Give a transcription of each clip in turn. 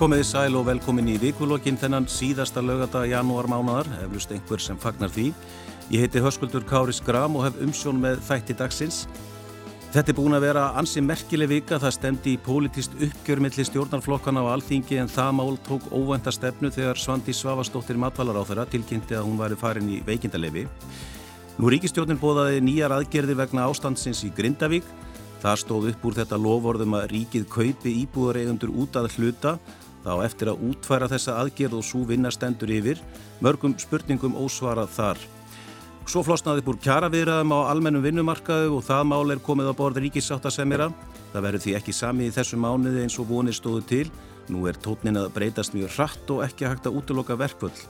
Komiði sæl og velkomin í vikulokkin þennan síðasta lögata janúar mánadar, eflust einhver sem fagnar því. Ég heiti Höskuldur Káris Gram og hef umsjón með þætti dagsins. Þetta er búin að vera ansi merkileg vika, það stemdi í politist uppgjörmiðli stjórnarflokkana á alþingi en það mál tók óvænta stefnu þegar Svandi Svavastóttir matvalar á þeirra tilkynnti að hún væri farin í veikindalefi. Nú ríkistjórnin bóðaði nýjar aðgerðir vegna ástandsins í Grindavík. Það stóð upp úr þetta lovorðum að ríkið kaupi íbúðareigundur út að hluta þá eftir að útfæra þessa aðgerð og svo vinna stendur yfir, mörgum spurningum ósvarað þar. Svo flosnaði búr kjaraviðraðum á almennum vinnumarkaðu og það mál er komið á borð ríkissáttasemjara. Það verður því ekki sami í þessu mánuði eins og vonir stóðu til. Nú er tótnin að breytast mjög hratt og ekki hægt að útloka verkvöld.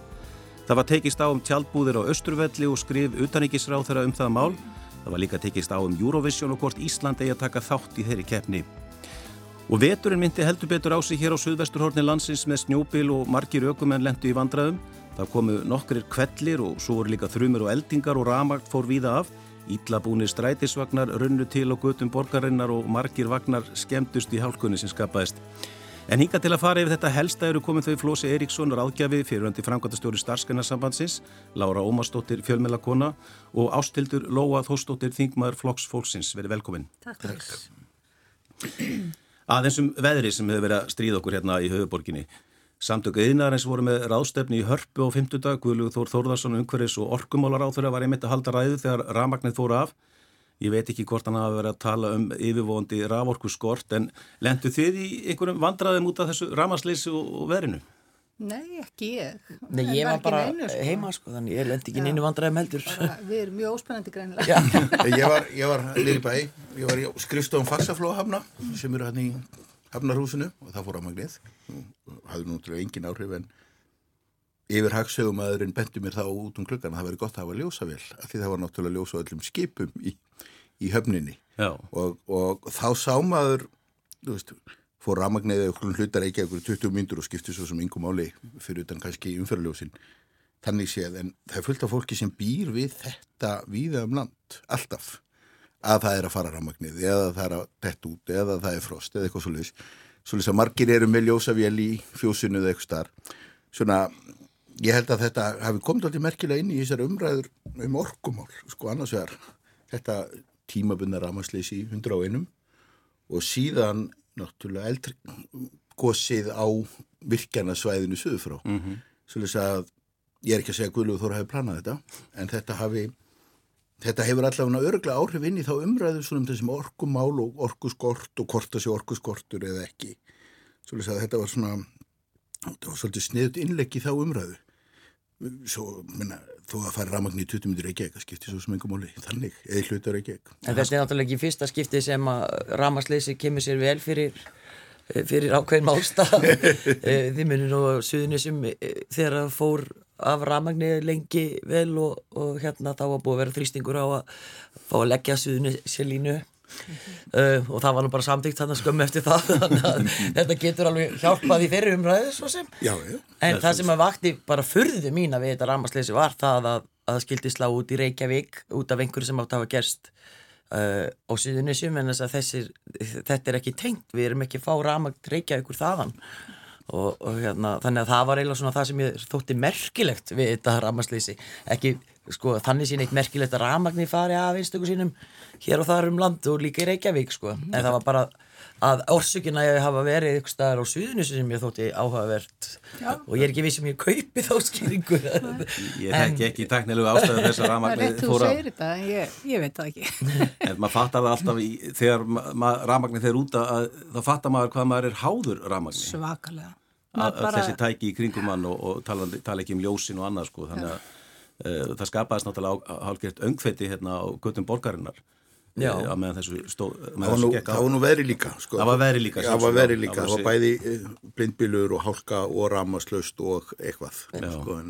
Það var tekist á um tjaldbúðir á Östurvelli og skrif utaníkisráð þeirra um það mál. Það var líka tekist á um Eurovision og hvort Ísland eigi að taka þátt í þeirri keppni. Og veturinn myndi heldur betur á sig hér á Suðvesturhorni landsins með snjópil og margir ökumenn lendu í vandraðum. Það komu nokkrir kvellir og svo voru líka þrjumur og eldingar og ramagt fór víða af. Íllabúnir strætisvagnar runnu til á götum borgarinnar og margir vagnar skemmtust í hálkunni sem skapaðist. En hinga til að fara yfir þetta helsta eru komið þau Flósi Eiríksson, ráðgjafi fyriröndi framkvæmtastjóri starfskenarsambandsins, Lára Ómarsdóttir, fjölmjölakona og Ástildur Lóa Þóstóttir, þingmaður Flokks Fólksins. Verið velkomin. Takk. Takk. Aðeins um veðri sem hefur verið að stríða okkur hérna í höfuborginni. Samtöku yðnarins voru með ráðstefni í hörpu á fymtudag, Guðlugur Þór Þórðarsson, umhverfis og orkumálar á þeirra var einmitt að halda ræðu þegar ramagnir fóru af. Ég veit ekki hvort hann hafa verið að tala um yfirvóndi raforku skort, en lendu þið í einhverjum vandraðum út af þessu ramasleysi og veðrinu? Nei, ekki ég. Nei, ég var bara neinu, sko. heima sko, þannig ég lendi ekki neinu vandraðum heldur. Bara, við erum mjög óspennandi greinilega. ég var, ég var nýri bæ, ég var í skrifstofum farsaflóhafna sem eru hann í hafnarhúsinu og það fór á magnið hafði nú til engin áhrif en yfir hagsögum aðurinn bendi mér þá út um klukkan að það veri gott að hafa ljósa vel af því það var náttúrulega ljósa öllum skipum í, í höfninni og, og þá sá maður þú veist, fór ramagnið eða okkur hlutar ekki okkur 20 myndur og skipti svo sem yngum áli fyrir utan kannski umfæraljósin þannig séð en það er fullt af fólki sem býr við þetta víða um land alltaf að það er að fara ramagnið eða það er að dett út eða það er frost eða eitthvað svolítið svolítið að margir eru með ljósavél í fjósinu eða eitthvað starf svona ég held að þetta hafi komið alltaf merkilega inn í þessar umræður um orkumál sko annars vegar. Þetta tímabunna ramagsleysi í 101 og síðan náttúrulega eldri gósið á virkjarnasvæðinu söðu frá mm -hmm. svolítið að ég er ekki að segja að Guðlúður Þóra hafi planað þetta en þetta hafi Þetta hefur allavega öruglega áhrif inn í þá umræðu svona um þessum orkumál og orkuskort og hvort þessi orkuskortur eða ekki. Svolítið að þetta var svona, þetta var svolítið sniðut innlegg í þá umræðu. Svo, minna, þó að fara ramagn í 20 minnir ekki eitthvað skipti svo sem engum móli, þannig, eða hlutar ekki eitthvað. En þetta er náttúrulega ekki fyrsta skipti sem að ramasleysi kemur sér vel fyrir, fyrir ákveðin málstað. Þið munir nú að suðunisum þegar það fór af ramagnir lengi vel og, og hérna þá var búið að vera þrýstingur á að fá að leggja suðinu sér línu -hmm. Uh, og það var nú bara samtíkt þannig að skömmu eftir það. Þannig að þetta getur alveg hjálpað í þeirri umræðu svo sem. Já, já. en það, það sem að vakti bara fyrðu mín að við þetta ramasleysi var það að, að það skildi slá út í Reykjavík út af einhverju sem átt að hafa gerst uh, á suðunisjum en þess að þessir, þetta er ekki tengt, við erum ekki að fá ramagn Reykjavíkur þaðan Og, og hérna, þannig að það var eiginlega svona það sem ég þótti merkilegt við þetta ramaslýsi ekki, sko, þannig sín eitt merkilegt að ramagni fari af einstöku sínum hér og þar um land og líka í Reykjavík sko, en það var bara að orsökina ég hafa verið ykkur staðar á suðunissu sem ég þótti áhugavert. Já. og ég er ekki viss sem um ég kaupi þá skýringu. Ég þekki ekki teknilegu ástæðu þess að ramagnir fóra Þú segir þetta, ég, ég veit það ekki. En maður fattar það alltaf í, þegar ramagnir þeir úta að þá fattar maður hvað maður er háður ramagnir Svakalega bara... þessi tæki í kringum hann og, og tala, tala ekki um ljósin og annað sko. Þannig að uh, það skapaðist náttúrulega hálfgeirt öngfetti hérna á göttum borgarinnar Já. að meðan þessu stóð það var nú verið líka sko. það var verið líka það var verið líka, það var bæði blindbílur og hálka og ramaslöst og eitthvað sko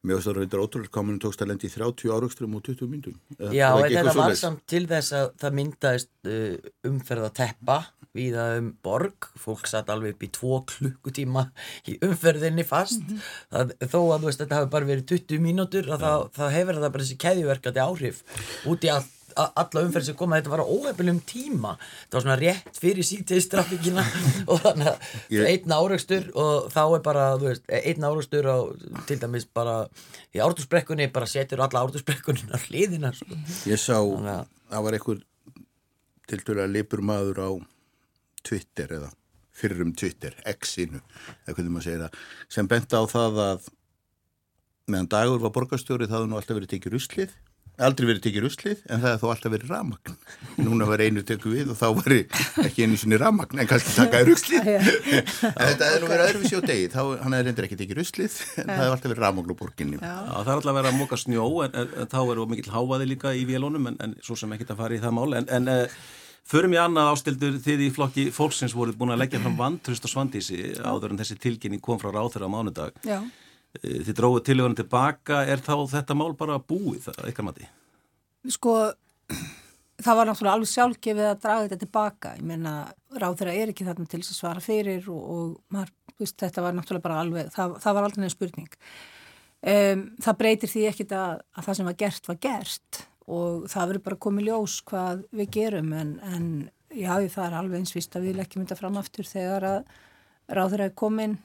það að það er ótrúlega komin tókst að lendi í 30 áraugstum og 20 myndum. Já, en þetta var samt til þess að það myndaðist uh, umferð að teppa viða um borg. Fólk satt alveg upp í 2 klukkutíma í umferðinni fast. Mm -hmm. það, þó að veist, þetta hafi bara verið 20 mínútur, þá, þá hefur það bara þessi keðjuverkandi áhrif út í allt alla umferð sem koma, þetta var á óhefnum tíma þetta var svona rétt fyrir sítegistrafikina og þannig að Ég- einn áreikstur og þá er bara veist, einn áreikstur á til dæmis bara í ártusbrekkunni bara setur alla ártusbrekkunni á hliðina sko. Ég sá, að- það var einhver til dæla lipur maður á Twitter eða fyrrum Twitter, X-inu, eða hvernig maður segir það, sem benta á það að meðan dagur var borgarstjóri það hefði nú alltaf verið tekið ruslið, aldrei verið tekið ruslið, en það hefði þó alltaf verið ramagn. Núna var einu teku við og þá var ekki einu sinni ramagn, en kannski takaði ruslið. þetta hefði nú verið öðruvísi á degi, þá hann hefði reyndir ekki tekið ruslið, en það hefði alltaf verið ramagn á borginni. Já. Já, það er alltaf vera að móka snjó en, en, en þá er of mikill hávaði líka í vélunum en, en svo sem ekkert að fara í það mál en, en uh, förum í annað ástildur þið í flokki fólksins voruð búin að leggja fram vantrust og svandísi áður en þessi tilkynning kom frá ráþur á mánudag Já. Eh, þið dróðu tilhörun tilbaka er þá þetta mál bara búið það ykkar mati? Sko, það var náttúrulega alveg sjálfgefið að draga þetta tilbaka. Ég meina, þeirra er ekki þarna til þess að svara fyrir og, og maður, veist, þetta var náttúrulega bara alveg, það, það var aldrei neina spurning. Um, það breytir því ekkit að, að það sem var gert var gert og það verður bara komið ljós hvað við gerum en, en já, það er alveg eins vist að við leggjum þetta fram aftur þegar að ráð þeirra er komin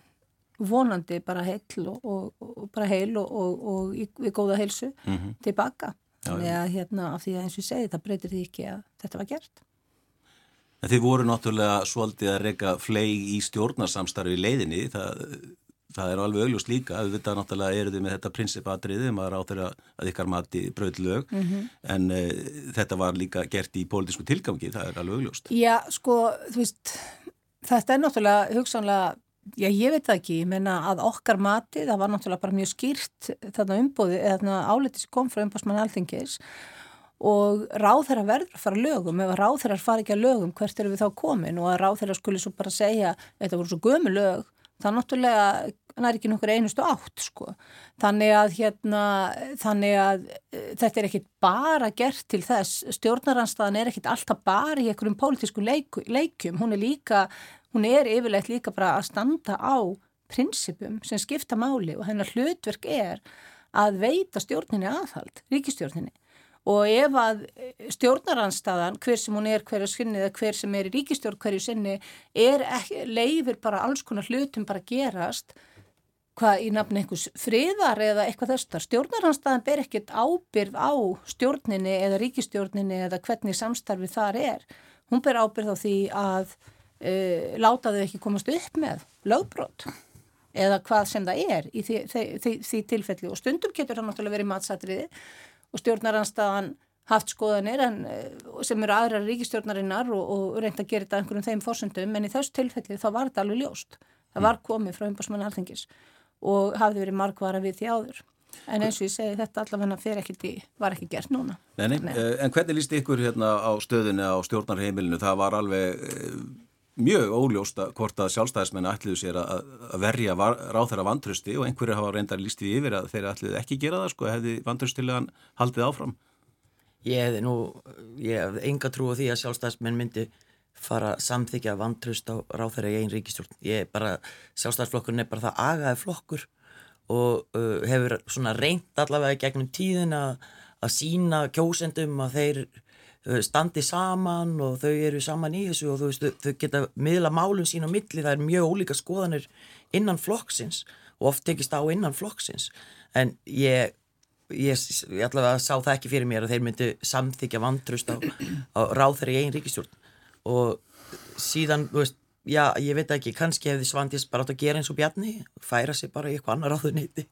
vonandi bara heil og, og, og bara heil og, og, og í, við góða heilsu tilbaka. Já, Þannig að hérna af því að eins og ég segi það breytir því ekki að þetta var gert. En þið voru náttúrulega svolítið að reyka fleig í stjórnarsamstarfi leiðinni, það, það er alveg augljóst líka, auðvitað náttúrulega eru þið með þetta prinsipatriði, maður áttur að, ykkar mati bröð lög, en uh, þetta var líka gert í pólitísku tilgangi, það er alveg augljóst. Já, sko, þú veist, þetta er náttúrulega hugsanlega, já ég veit það ekki, ég menna að okkar mati, það var náttúrulega bara mjög skýrt þarna umbóði, eða þarna áliti sem kom frá umbásmann Alþingis og ráðherra verður að fara lögum, ef að ráðherrar fara ekki að lögum, hvert eru við þá komin og að ráðherra skuli svo bara segja, þetta voru svo gömu lög, það náttúrulega nær ekki nokkur einustu átt sko. Þannig að hérna, þannig að e, þetta er ekkit bara gert til þess, stjórnaranstaðan er ekkit alltaf bara í einhverjum pólitísku leik, leikjum, hún er líka, hún er yfirleitt líka bara að standa á prinsipum sem skipta máli og hennar hlutverk er að veita stjórninni aðhald, ríkistjórninni og ef að stjórnaranstaðan, hver sem hún er hverju sinni eða hver sem er í ríkistjórn hverju sinni, ekki, leifir bara alls konar hlutum bara gerast hvað í nafni einhvers friðar eða eitthvað þess þar. Stjórnaranstaðan ber ekkert ábyrð á stjórninni eða ríkistjórninni eða hvernig samstarfi þar er. Hún ber ábyrð á því að uh, láta þau ekki komast upp með lögbrot eða hvað sem það er í því, því, því, því tilfelli og stundum getur það náttúrulega verið matsatriði og stjórnaranstaðan haft skoðanir en, eh, sem eru aðrar ríkistjórnarinnar og, og reynda að gera þetta einhverjum þeim fórsöndum en í þessu tilfelli þá var þetta alveg ljóst. Það var komið frá umbásmann alþengis og hafði verið margvara við því áður. En eins og ég segi þetta allavega fyrir ekkert í, var ekki gert núna. Nei, nei, Nei. eh, en hvernig líst ykkur hérna á stöðunni á stjórnarheimilinu? Það var alveg eh, mjög óljóst að hvort að sjálfstæðismenn ætliðu sér að, að verja var, ráþæra vantrusti og einhverju hafa reyndar líst því yfir að þeir ætliðu ekki gera það, sko, hefði vantrustilegan haldið áfram. Ég hefði nú, ég hefði enga trú á því að sjálfstæðismenn myndi fara samþykja vantrust á ráþæra í einn ríkistjórn. Ég bara, sjálfstæðisflokkurinn er bara það agaði flokkur og uh, hefur svona reynt allavega gegnum tíðin að, sína kjósendum að þeir standi saman og þau eru saman í þessu og veist, þau geta miðla málum sín á milli, það er mjög ólíka skoðanir innan flokksins og oft tekist á innan flokksins. En ég ég, ég allavega sá það ekki fyrir mér að þeir myndu samþykja vantrust á, á ráþæri í einn ríkistjórn og síðan, þú veist, já, ég veit ekki kannski hefði Svandís bara átt að gera eins og Bjarni færa sig bara í eitthvað annar ráðuneyti.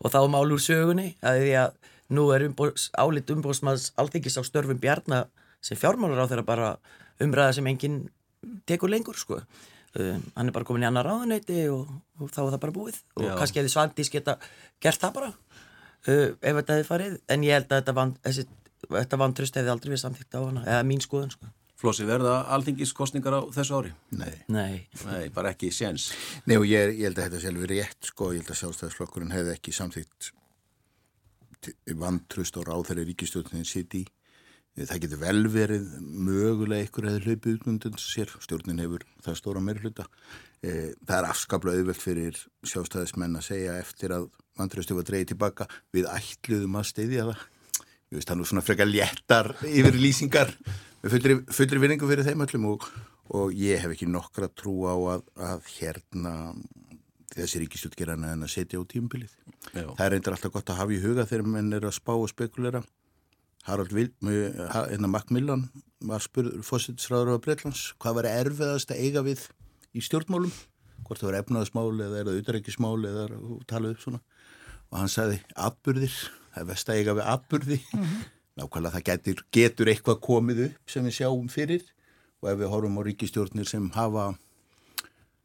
Og þá mál úr sögunni að því að nú er umbós, álit umbóðsmaðs alþingis á störfum Bjarna sem fjármálar á þeirra bara umræða sem enginn tekur lengur sko um, hann er bara komin í annar ráðuneyti og, og þá er það bara búið og Já. kannski hefði Svandís geta gert það bara uh, ef þetta hefði farið en ég held að þetta, van, þessi, þetta vantrust hefði aldrei verið samþýtt á hana eða mín skoðun sko Flossi, verða alþingiskostningar á þessu ári? Nei. Nei, Nei, bara ekki séns. Nei og ég, ég held að þetta sjálfur rétt sko, ég held að sjálfstæðisflokkurinn hefði ekki samþýtt vantrust og ráþæri ríkistjórnin sitt í. Það getur vel verið mögulega ykkur hefur hlaupið utmundan sér, stjórnin hefur það stóra meirhluta. Það er afskaplega auðvelt fyrir sjálfstæðismenn að segja eftir að vantrustu var dreigið tilbaka við ætluðum að steyðja það. ég veist, það nú svona frekar léttar yfir lýsingar fullri, fullri vinningu fyrir þeim öllum og, og ég hef ekki nokkra trú á að, að hérna þessi ríkistjóttgerana en að setja á tímbilið. Það er reyndar alltaf gott að hafa í huga þegar menn er að spá og spekulera. Harald Vild, hérna Macmillan var spurður fósittisræður á Breitlands, hvað var erfiðast að eiga við í stjórnmálum, hvort það var efnaðasmál eða er það utrækismál eða talað upp svona og hann sagði atburðir, það er vest að eiga við atburði, mm -hmm. nákvæmlega það getur, getur eitthvað komið upp sem við sjáum fyrir og ef við horfum á ríkistjórnir sem hafa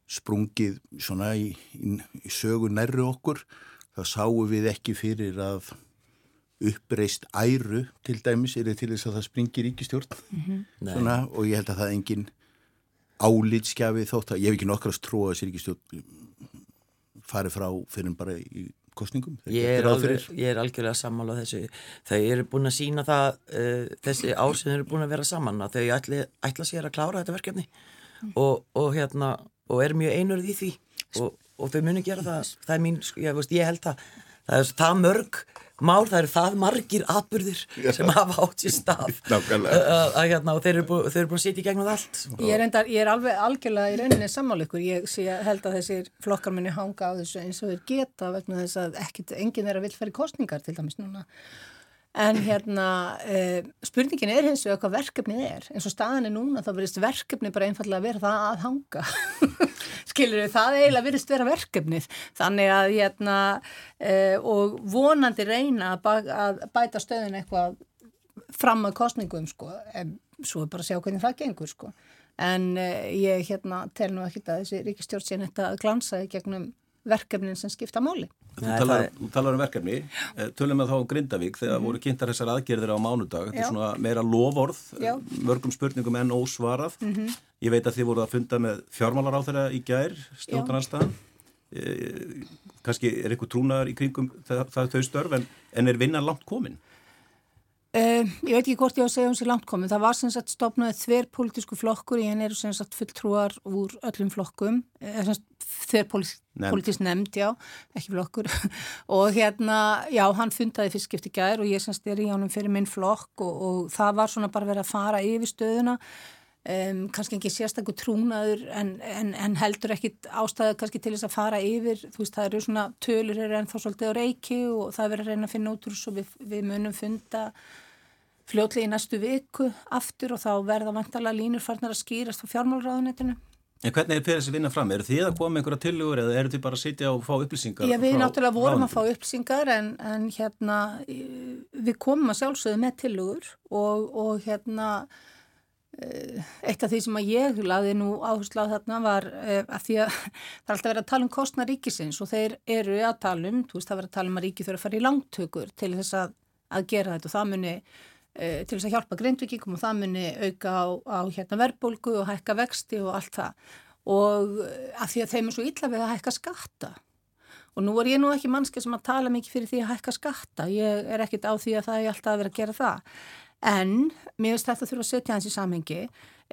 sprungið svona í, í, í sögu nærri okkur þá sáum við ekki fyrir að uppreist æru til dæmis er þetta til þess að það springir ríkistjórn mm -hmm. svona, og ég held að það er engin álitskjafi þótt að ég hef ekki nokkrast trú að þessi ríkistjórn fari frá fyrir bara í kostningum ég er, alveg, ég er algjörlega sammála þessu. Þau eru búin að sína það uh, þessi ár sem þau eru búin að vera saman að þau ætla, ætla sér að klára þetta verkefni. Mm. og, og hérna og er mjög einurð í því. Og, og þau muni gera það, það er mín, ég, veist, ég held að það er það mörg mál, það eru það margir atbyrðir sem hafa átt sér stað. Að hérna og þeir eru búin að sitja í gegnum allt ég er, endar, ég er alveg algjörlega í rauninni sammáleikur, ég sé, held að þessir flokkar muni hanga á þessu eins og þeir geta vegna þess að ekkit, enginn er að vilja færi kostningar til dæmis núna En hérna, uh, spurningin er hins vegar hvað verkefnið er. En svo staðan er núna, þá verðist verkefnið bara einfallega að vera það að hanga. Skilur þau, það eiginlega verðist vera verkefnið. Þannig að, hérna, uh, og vonandi reyna að, að bæta stöðun eitthvað fram að kostningum, sko. En svo bara að sjá hvernig það gengur, sko. En uh, ég, hérna, tel nú ekki að þessi ríkistjórn sé þetta glansaði gegnum verkefnin sem skipta máli. Þú talar, er... talar um verkefni, eh, tölum við þá um Grindavík þegar mm. voru kynntar þessar aðgerðir á mánudag, þetta er svona meira lovorð, Já. mörgum spurningum enn ósvarað. Mm -hmm. Ég veit að þið voruð að funda með fjármálar á þeirra í gær, stjórnarnanstæðan. Eh, Kanski er eitthvað trúnaðar í kringum það, það þau störf en, en er vinnan langt komin? Uh, ég veit ekki hvort ég á að segja um sér langt komin. Það var sem sagt stopnaðið þver politísku flokkur í henn eru sem sagt fulltrúar úr öllum flokkum, þver politísk nefnd, já, ekki flokkur. Og hérna, já, hann fundaði fyrst skipti gær og ég sem sagt er í ánum fyrir minn flokk og, og það var svona bara verið að fara yfir stöðuna. Um, kannski ekki sérstaklega trúnaður en, en, en heldur ekki ástæðu kannski til þess að fara yfir. Þú veist það eru svona tölur er ennþá svolítið á reiki og það verður að reyna að finna út úr og við, við munum funda fljótlega í næstu viku aftur og þá verða vantarlega línur farnar að skýrast á fjármálráðunetinu En hvernig er fyrir þessi vinna fram? Er þið að koma einhverja tilugur eða eru þið bara að sitja og fá upplýsingar? Já, við náttúrulega vorum að fá upplýsingar en, en hérna við komum að sjálfsögðu með tilugur og, og hérna Eh, eitt af því sem að ég laði nú áherslu á þarna var eh, að því að það er alltaf verið að tala um kostna ríkisins og þeir eru að tala um, þú veist það verið að tala um að ríki þurfa að fara í langtökur til þess að, að gera þetta og það muni e, til þess að hjálpa greindvíkingum og það muni auka á, á hérna verbulgu og hækka vexti og allt það. Og að því að þeim er svo illa við að hækka skatta. Og nú er ég nú ekki mannski sem að tala mikið fyrir því að hækka skatta, ég er ekkit á því að það er alltaf að vera að gera það. En mér finnst þetta þurfa að setja hans í samhengi.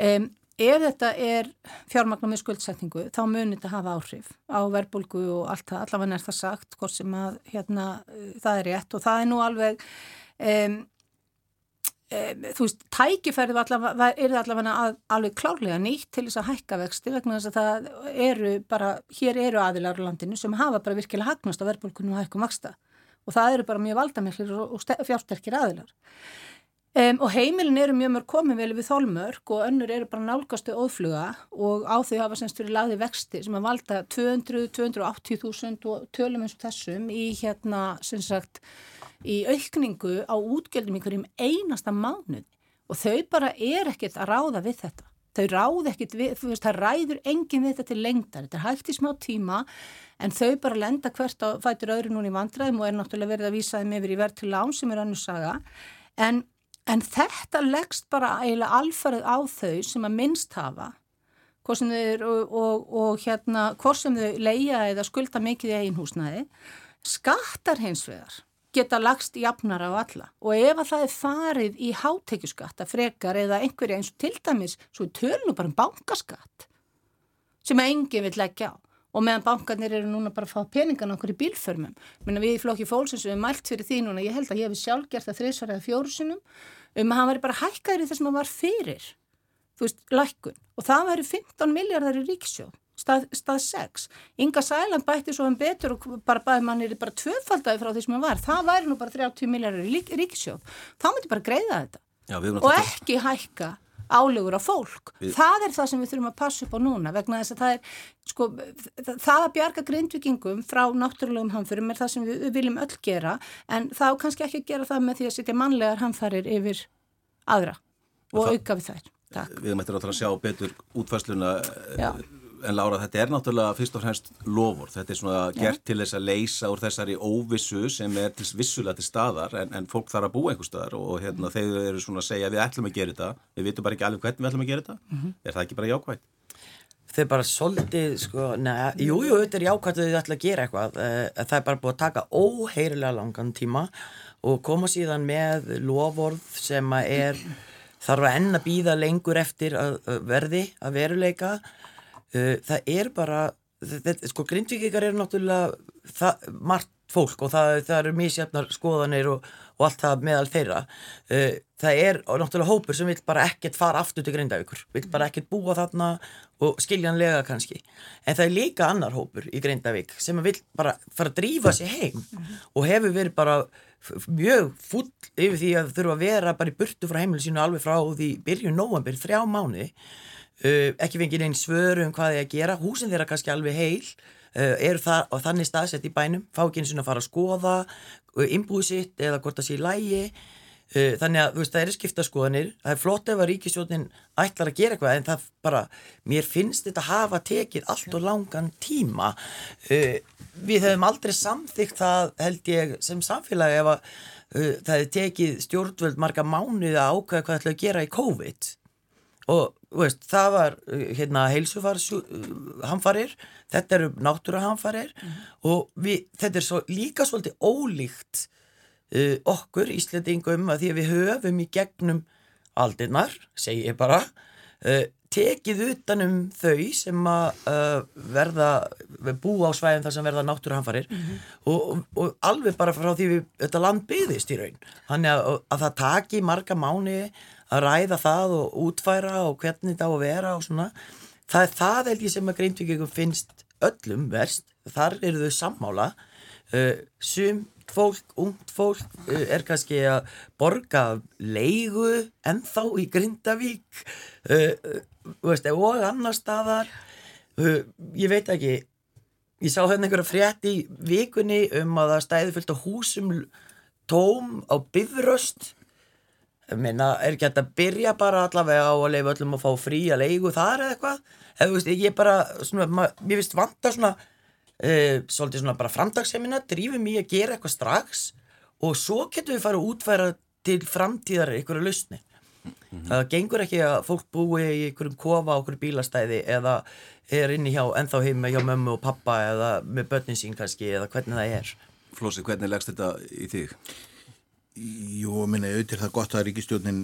Um, ef þetta er fjármagnar með skuldsetningu þá munir þetta hafa áhrif á verbulgu og allt það, allavega er það sagt hvort sem að hérna það er rétt. Og það er nú alveg um, þú veist, tækifærið er allavega alveg klárlega nýtt til þess að hækka vexti vegna þess að það eru bara, hér eru aðilar á landinu sem hafa bara virkilega hagnast á verbulgunum og hækkum vaksta og það eru bara mjög valdamiklir og, fjársterkir aðilar. Um, og heimilin eru mjög mörg komið vel við þólmörk og önnur eru bara nálgastu ófluga og á þau hafa semst fyrir lagði vexti sem að valda 200-280.000 og tölum eins og þessum í hérna sem sagt í aukningu á útgjöldum í hverjum einasta mánuð og þau bara er ekkert að ráða við þetta. Þau ráð ekkert við, þú veist, það ræður enginn við þetta til lengdar, þetta er hægt í smá tíma en þau bara lenda hvert á fætur öðru núni vandræðum og er náttúrulega verið að vísa þeim yfir í verð til lán sem er annars saga. En En þetta leggst bara eiginlega alfarið á þau sem að minnst hafa. Hvort sem þau, og, og, og hérna, þau leia eða skulda mikið í einhúsnaði, skattar hins vegar geta lagst jafnara á alla. Og ef að það er farið í hátekjuskatta frekar eða einhverja eins og til dæmis svo tölnum bara um bankaskatt sem enginn vil leggja á. Og meðan bankarnir eru núna bara að fá peningan okkur í bílförmum. Menna við í flokki fólksins við erum mælt fyrir því núna, ég held að ég hef sjálf gert það þriðsvar eða fjórusunum um að hann væri bara hækkaður í þess að maður var fyrir, þú veist, lækkun. Og það væri 15 miljardar í ríksjóð, stað, stað 6. Inga Sæland bætti svo um betur og bara bæði mannir bara tvöfaldagi frá því sem hann var, það væri nú bara 30 miljardar í ríksjóð, þá myndi bara greiða þetta Já, og ekki hækka álegur á fólk. Við... Það er það sem við þurfum að passa upp á núna vegna þess að það er, sko, það að bjarga grindvikingum frá náttúrulegum hamförum er það sem við, viljum öll gera en þá kannski ekki gera það með því að setja mannlegar hamfærir yfir aðra og, og auka við þær. Takk. Við mættum að sjá betur útfæsluna Já en Lára, þetta er náttúrulega fyrst og fremst lofur, þetta er svona ja. gert til þess að leysa úr þessari óvissu sem er til vissulega til staðar en, en fólk þarf að búa einhver staðar og hérna mm. þeir eru svona að segja við ætlum að gera þetta, við vitum bara ekki alveg hvernig við ætlum að gera þetta, mm -hmm. er það ekki bara jákvægt? Þau bara svolítið, sko, neða, jújú, þetta er jákvægt að þau ætla að gera eitthvað, eh, það er bara búið að taka óheirilega langan tíma og koma síðan með lofórð sem er, þarf að enna býða lengur eftir að verði, að veruleika Uh, það er bara þetta, sko grindvíkikar eru náttúrulega það, margt fólk og það, það eru mísjafnar skoðanir og, og allt það meðal þeirra. Uh, það er náttúrulega hópur sem vil bara ekkert fara aftur til grindavíkur vil bara ekkert búa þarna og skiljanlega kannski. En það er líka annar hópur í grindavík sem vil bara fara að drífa sig heim og hefur verið bara mjög full yfir því að þurfa að vera bara í burtu frá heimilu sínu alveg frá því byrjun nóanbyrj þrjá mánu Uh, ekki fengið einn svöru um hvað þið að gera. Húsin þeirra kannski alveg heil. Uh, eru það og þannig staðsett í bænum. Fá ekki eins og að fara að skoða uh, innbúið sitt eða hvort það sé í lægi þannig að veist, það eru skiptaskoðanir. Það er flott ef að ríkisjónin ætlar að gera eitthvað en það bara mér finnst þetta að hafa tekið allt og langan tíma. Við hefum aldrei samþygt það held ég sem samfélagi ef að það hefði tekið stjórnvöld marga mánuði að ákvæða hvað það ætla að gera í COVID og veist, það var uh, hérna heilsufarshamfarir þetta eru náttúrahamfarir mm og við, þetta er svo, líka svolítið ólíkt uh, okkur Íslandingum að því að við höfum í gegnum aldinnar, segi ég bara uh, tekið utanum þau sem að uh, verða búa á svæðin þar sem verða náttúrahamfarir mm -hmm. og, og, og alveg bara frá því við, þetta land byggðist í raun þannig að, að það taki marga mánu að ræða það og útfæra og hvernig það á að vera og svona. Það er það held ég sem að Grindvíkjum finnst öllum verst. Þar eru þau sammála. Uh, sum fólk, ungt fólk uh, er kannski að borga leigu ennþá í Grindavík uh, veist, og annar staðar. Ég veit ekki ég sá hérna einhverja frétt í vikunni um að það stæði fullt á húsum tóm á bifröst minna, er ekki hægt að byrja bara allavega á að leifa öllum að fá frí að leigu þar eða eitthvað eða þú veist, ég bara, svona, mér finnst vanta svona uh, svolítið svona bara framdagssemina, drífum í að gera eitthvað strax og svo getum við farið að útfæra til framtíðar einhverju lausni mm -hmm. það gengur ekki að fólk búi í einhverjum kofa á einhverju bílastæði eða er inni hjá, ennþá heima hjá mömmu og pappa eða með börnin sín kannski eða hvernig það er Flósi, hvernig leggst þetta í þig? Jú, minna, auðvitað það gott að ríkistjórnin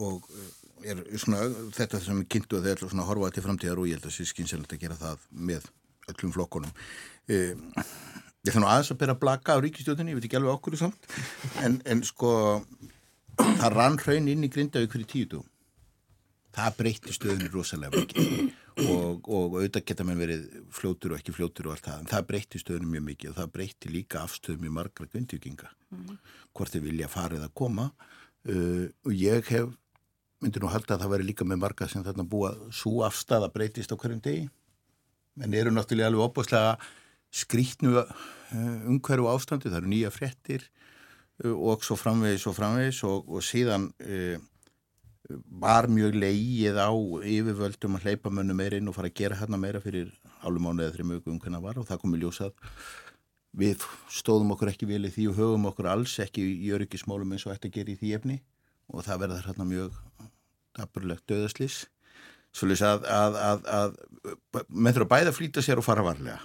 og eh, er svona þetta sem er kynnt og þeir ætla svona að horfa til framtíðar og ég held að það sé skynselegt að gera það með öllum flokkonum. Eh, ég ætla nú aðeins að bera að blaka á ríkistjórninni, ég veit ekki alveg okkur í samt, en, en sko það rann hraun inn í Grindavík fyrir tíutu. Það breytti stöðunni rosalega mikið og, og auðvitað geta mann verið fljótur og ekki fljótur og allt það, en það breytti stöðunum mjög mikið og það breytti líka afstöðum í margra gvindjuginga, mm hvort þið vilja farið að koma. Uh, og ég hef, myndir nú halda að það væri líka með marga sem þarna búa svo afstæða breytist á hverjum degi. En eru náttúrulega alveg opbúslega skrítnu uh, umhverju ástandi, það eru nýja frettir uh, og svo framvegis og framvegis og, og síðan uh, var mjög leið á yfirvöldum að hleypa mönnu meira inn og fara að gera hérna meira fyrir álum mánu eða þrjum aukum hvernig það var og það komi ljósað við stóðum okkur ekki vel í því og höfum okkur alls ekki í öryggismálum eins og ætti að gera í því efni og það verða hérna mjög daburlegt döðaslis svolítið að, að, að, að menn þurfa bæða að flýta sér og fara varlega.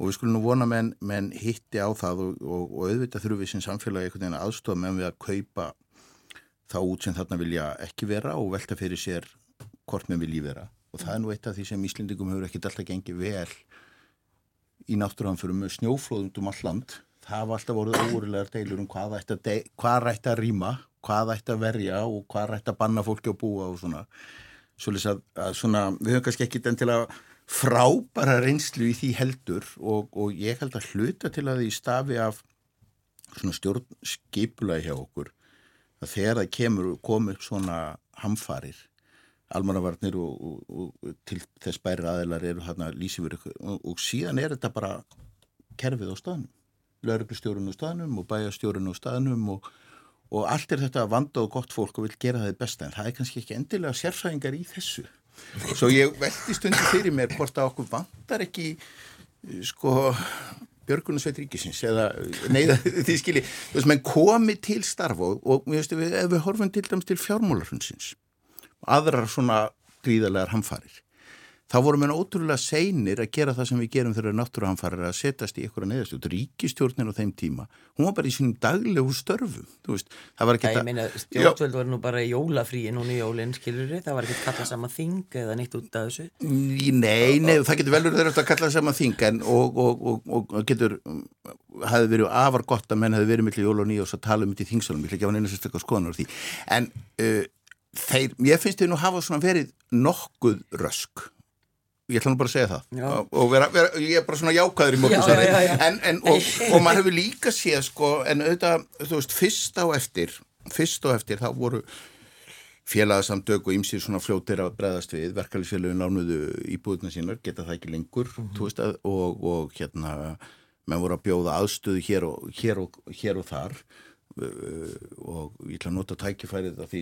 Og við skulum nú vona menn, menn hitti á það og, og, og auðvitað þurfum við sem samfélagi einhvern veginn aðstofa menn við að kaupa þá út sem þarna vilja ekki vera og velta fyrir sér hvort með vilji vera. Og það er nú eitt af því sem Íslendingum hefur ekkert alltaf gengið vel í náttúruanförum með snjóflóðum um all land. Það var alltaf voruð óurilegar deilur um hvað ætti að, hvað ætti að rýma hvað ætti að verja og hvað ætti að banna fólki að búa og svona. Svolítið að, að svona, við höfum kannski ekki den til að frábara reynslu í því heldur og, og ég held að hluta til að því stafi af svona stjórnskipulagi hjá okkur að þegar það kemur komið svona hamfarir almannavarnir og, og, og til þess bæri aðeinar eru hérna lýsifur og síðan er þetta bara kerfið á staðnum. Lauruglustjórun á staðnum og bæjastjórun á staðnum og og allt er þetta vanda og gott fólk og vil gera það besta en það er kannski ekki endilega sérfræðingar í þessu. Svo ég veldi stundu fyrir mér hvort að okkur vandar ekki sko Björgunarsveit Ríkisins eða neyða því skilji, þú veist, menn komi til starf og, og veist, við, ef við horfum til dæms til fjármálarhundsins aðrar svona gríðarlegar hamfarir þá vorum við ótrúlega seinir að gera það sem við gerum þegar náttúruhanfarir að setjast í einhverja neðastjótt. Ríkistjórnin á þeim tíma, hún var bara í sínum daglegu störfum. Það var ekki það... Ég meina, stjórnvöld var nú bara í jólafríi núna í jólinn, skilur þið? Það var ekki kallað sama þing eða neitt út af þessu? Nei, nei, það getur velur þeirra að kallað sama þing en og, og, og, og getur, hafi verið afar gott að menn hafi verið millir jól og nýjós að tala um þetta í þingsalum. Ég að uh, finnst þið nú hafa svona verið nokkuð rösk ég ætla nú bara að segja það. Já. og vera, vera, ég er bara svona jákaður í morgunsari en, en, og, og maður hefur líka séð sko, en auðvitað, þú veist, fyrst á eftir fyrst á eftir, þá voru félagsamtök og ymsir svona fljóttir að breðast við, verkefælisfélagin lánuðu íbúðuna sínar, geta það ekki lengur mm -hmm. veist, og, og hérna menn voru að bjóða aðstöðu hér og hér og, hér og þar. Uh, og ég ætla að nota tækifærið að því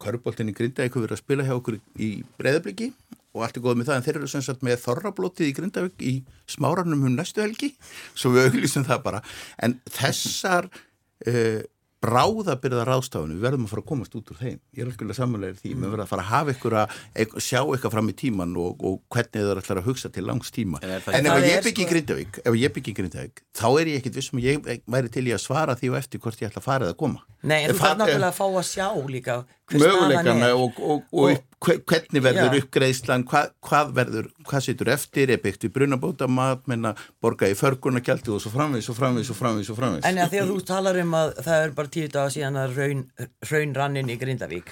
Köruboltin í Grinda eitthvað verið að spila hjá okkur í breðabliki og allt er góð með það en þeir eru sem sagt með þorrablótið í Grindavík í smáranum um næstu helgi svo við auglýsum það bara. En þessar uh, bráðabyrða ráðstafinu, við verðum að fara að komast út úr þeim, ég er alveg samanlega því, við verðum að fara að hafa ykkur að sjá eitthvað fram í tíman og, og hvernig þau ætlar að hugsa til langs tíma. En, en ef ég í sko- Grindavík ef ég byggi í Grindavík, þá er ég ekkit vissum ég væri til ég að svara því og eftir hvort ég ætla að fara eða koma. Nei, en þú þarf náttúrulega að fá að sjá líka möguleikana og, og, og, hvernig verður uppgreðslan hvað, hvað verður, hvað situr eftir? Er byggt í brunabóta mat menna borga í förgunarkjaldi og svo framvís og framvís og framvís og framvís En ja, þegar þú talar um að það er bara tíu daga síðan að raun, raun rannin í Grindavík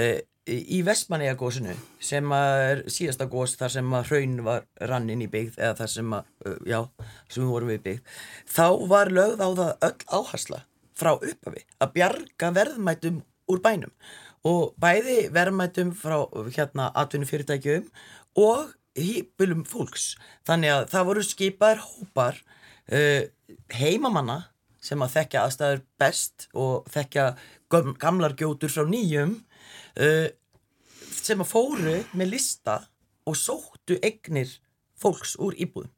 uh, í Vestmanneja gósinu sem er síðasta gós þar sem að raun var rannin í byggð eða þar sem að, uh, já, sem við vorum við byggð þá var lögð á það öll áhersla frá uppafi að bjarga verðmætum úr bænum og bæði verðmætum frá hérna atvinnufyrirtækjum og hýpulum fólks. Þannig að það voru skipar hópar uh, heimamanna sem að þekkja aðstæður best og þekkja gamlar gjótur frá nýjum uh, sem að fóru með lista og sóttu egnir fólks úr íbúðum.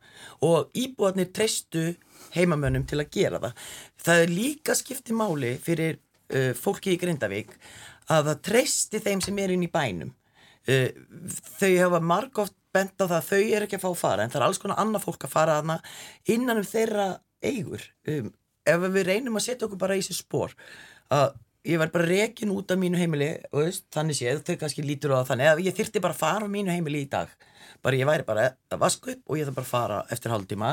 Og íbúðarnir treystu heimamönnum til að gera það. Það er líka skipti máli fyrir uh, fólki í Grindavík að það treysti þeim sem er inn í bænum. Uh, þau hafa margóft bent á það að þau er ekki að fá að fara en það er alls konar annað fólk að fara aðna innan um þeirra eigur. Um, ef við reynum að setja okkur bara í þessi spór að ég var bara rekin út af mínu heimili veist, þannig séð, þau kannski lítur á þannig að ég þyrti bara að fara á mínu heimili í dag. Bara ég væri bara að vaska upp og ég þarf bara að fara eftir haldíma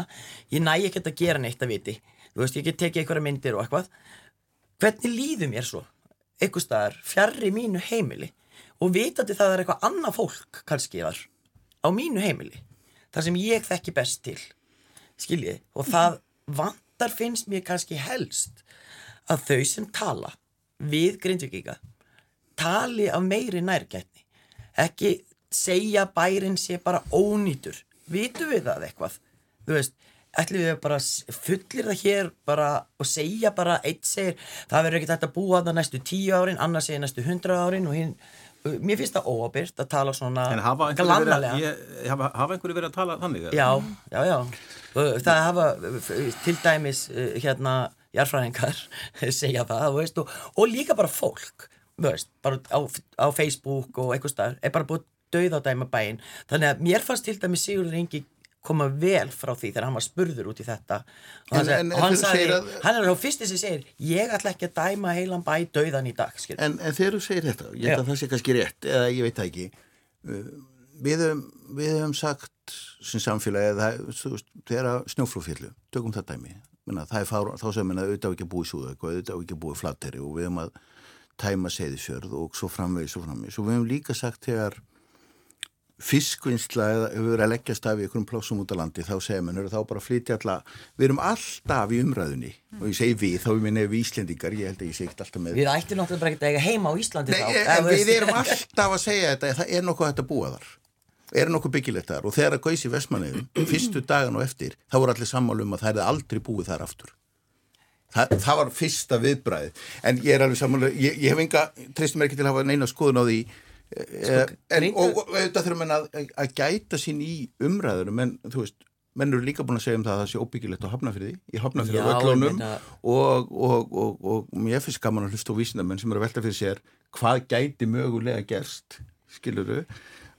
ég næ ekki að gera neitt að viti. Veist, ég get tekið einhverja myndir og eitthvað. Hvernig líðum ég svo eitthvað staðar fjarrri mínu heimili og vitandi það er eitthvað annað fólk kannski þar á mínu heimili þar sem ég þekki best til skiljið og það vantar finnst mér kannski helst að þau sem tala við grindvikinga tali af meiri nærgætni. Ekki segja bærin sé bara ónýtur. Vitu við það eitthvað? Þú veist ætlum við bara fullir það hér bara og segja bara eitt segir það verður ekkert að búa það næstu tíu árin annars segir næstu hundra árin og hinn mér finnst það óabyrt að tala svona glannalega. hafa, hafa einhverju verið að tala þannig? Já, já, já. Það hafa til dæmis hérna jarfræðingar segja það veist, og, og líka bara fólk veist, bara á, á Facebook og eitthvað starf er bara búið döð á dæma bæinn. Þannig að mér fannst til dæmis Sigurður Ingi koma vel frá því þegar hann var spurður út í þetta. Og hann, en, en, og hann sagði, að... hann er á fyrsti sem segir ég ætla ekki að dæma heilan bæ döðan í dag en, en þegar þú segir þetta, ég held að það sé kannski rétt eða ég veit það ekki. Uh, við höfum, við höfum sagt sem samfélagi þeirra snjóflófjallu tökum það dæmi, Minna, það er fár, þá sem minna auðvitað ekki að búi súðu eitthvað, auðvitað ekki að búi flatteri og við hefum að tæma seiðisjörð og svo framvegis og framvegis. Og við hefum líka sagt þegar fiskvinnsla hefur verið að leggja stafi ykkur um plásum út á landi þá segja mér, þá bara flytja alla. Við erum alltaf í umræðunni. Og ég segi við, þá er mér nefn við Íslendingar ég held að ég segi alltaf með. Við ættum náttúrulega bara ekki að eiga heima á Íslandi Nei, þá. en við erum alltaf að segja þetta það er nokkuð hægt að búa þar. Er nokkuð byggilegt þar. Og þegar að í Vestmanniðum fyrstu dagan og eftir, þá voru allir sammálu um að það er aldrei búið þar aftur. Þa, það var fyrsta viðbræði en ég er alveg sammálu, ég, ég hef enga treystum ekki til að hafa neina skoðun á því sko, en, og auðvitað þurfum en að, að gæta sín í umræðunum en þú veist, menn eru líka búin að segja um það að það sé óbyggilegt á hafnafyrði í hafnafyrði og öllunum og, og, og, og mér finnst gaman að hlusta á vísindamenn sem eru að velta fyrir sér hvað gæti mögulega gerst skiluru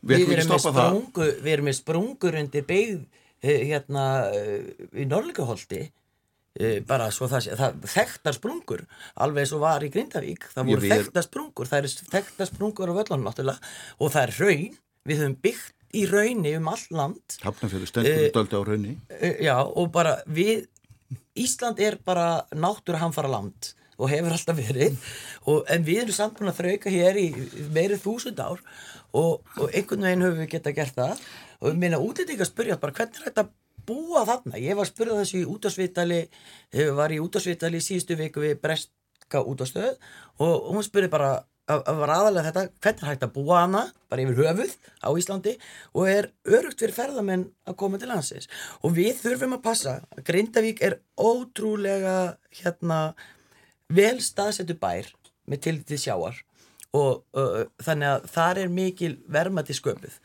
við, við, erum sprungu, við erum með sprungur undir beigð hérna í Norrlíkaholti bara svo það það þekktar sprungur alveg eins og var í Grindavík það voru þekktar sprungur, það er þekktar sprungur á völlunum náttúrulega og það er raun við höfum byggt í raunni um all land. Hafnarfjörður stendur uh, döldi á raunni uh, Já og bara við Ísland er bara náttúruhamfara land og hefur alltaf verið og, en við erum samt búin að þrauka hér í meirið þúsund ár og, og einhvern veginn höfum við gett að gera það. Og við meina útlendingar spyrja bara hvernig er þetta búa þarna, ég var að spyrja þessu í útásvitali, var í útásvitali í síðustu viku við Breska útástöð og hún spyrði bara að var aðalega þetta, hvernig hægt að búa hana bara yfir höfuð á Íslandi og er örugt fyrir ferðamenn að koma til landsins. Og við þurfum að passa Grindavík er ótrúlega hérna vel staðsettu bær með tilitið sjáar og uh, þannig að þar er mikil verma til sköpuð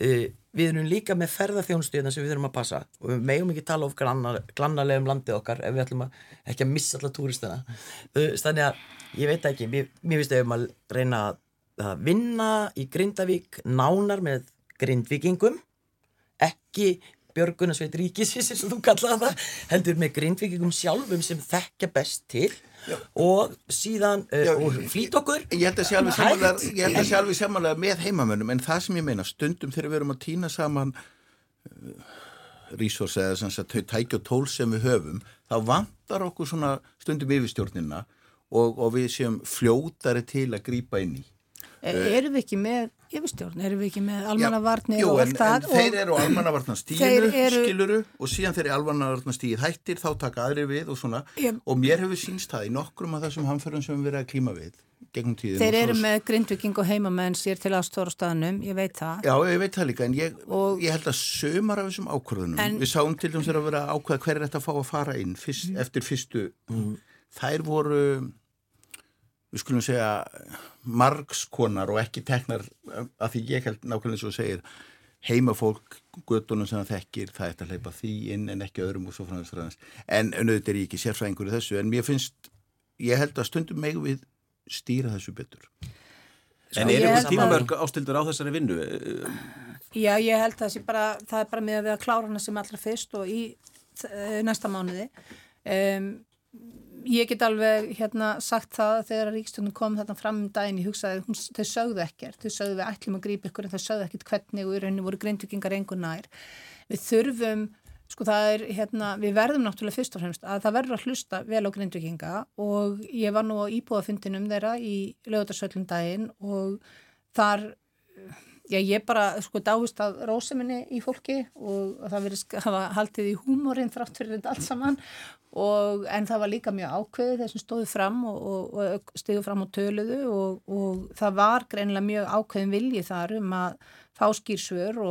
við erum líka með ferðarþjónustíðina sem við þurfum að passa. Og við megum ekki tala of glannalega um landið okkar ef við ætlum að ekki að missa alla túristina þannig að ég veit ekki. Mér, mér finnst ef maður reyna að vinna í Grindavík nánar með grindvikingum ekki Björgunarsveit Ríkisins og þú kallaði það heldur með grindvikingum sjálfum sem þekkja best til. Já. og síðan uh, og flýt okkur. ég held að sé alveg samanlega með heimamönnum en það sem ég meina stundum þegar við erum að týna saman uh, resource eða sem að þau tækja tól sem við höfum þá vantar okkur svona stundum yfirstjórnina og, og við séum fljótari til að grýpa inn í Erum við ekki með yfirstjórn, erum við ekki með almannavarnir og allt það? Jú, en þeir eru almannavarnastíðinu, eru... skiluru, og síðan þeir eru almannavarnastíð hættir, þá taka aðri við og svona, ég... og mér hefur sínst það í nokkrum af þessum hamförðum sem við erum að klíma við gegnum tíðin. Þeir eru með grindviking og heimamenn sér til ástóra staðnum, ég veit það. Já, ég veit það líka, en ég, og... ég held að sömar af þessum ákvörðunum, en... við sáum til dæmis að vera ákvöða hver er þetta að fá að fara inn fyrst, mm. eftir fyrstu, mm. þær voru við skulum segja margskonar og ekki teknar af því ég held nákvæmlega svo segir heimafólk, göttunum sem það þekkir það er að hleypa því inn en ekki öðrum og svo frá þess en auðvitað er ég ekki sérfræðingur í þessu en mér finnst, ég held að stundum meg við stýra þessu betur. En er einhvern tímamörg ástildur á þessari vinnu? Já, ég held að bara, það er bara með að við að klára hana sem allra fyrst og í næsta mánuði. Um ég get alveg hérna sagt það þegar Ríkstjónum kom þarna fram um daginn ég hugsaði, hún, þau sögðu ekkert. Þau sögðu við ætlum að grípa ykkur en þau sögðu ekkert hvernig og í rauninu voru greintökingar engur nær. Við þurfum, sko það er hérna, við verðum náttúrulega fyrst og fremst að það verður að hlusta vel á greintökinga og ég var nú á íbúðafundinum þeirra í lögutarsöllum daginn og þar Já, ég bara sko dáist að róseminni í fólki og það verið hafa haldið í húmórin þrátt fyrir þetta allt saman og, en það var líka mjög ákveðið þessum stóðu fram og, og, og stíðu fram á töluðu og það var greinilega mjög ákveðin viljið þar um að fá skýrsvör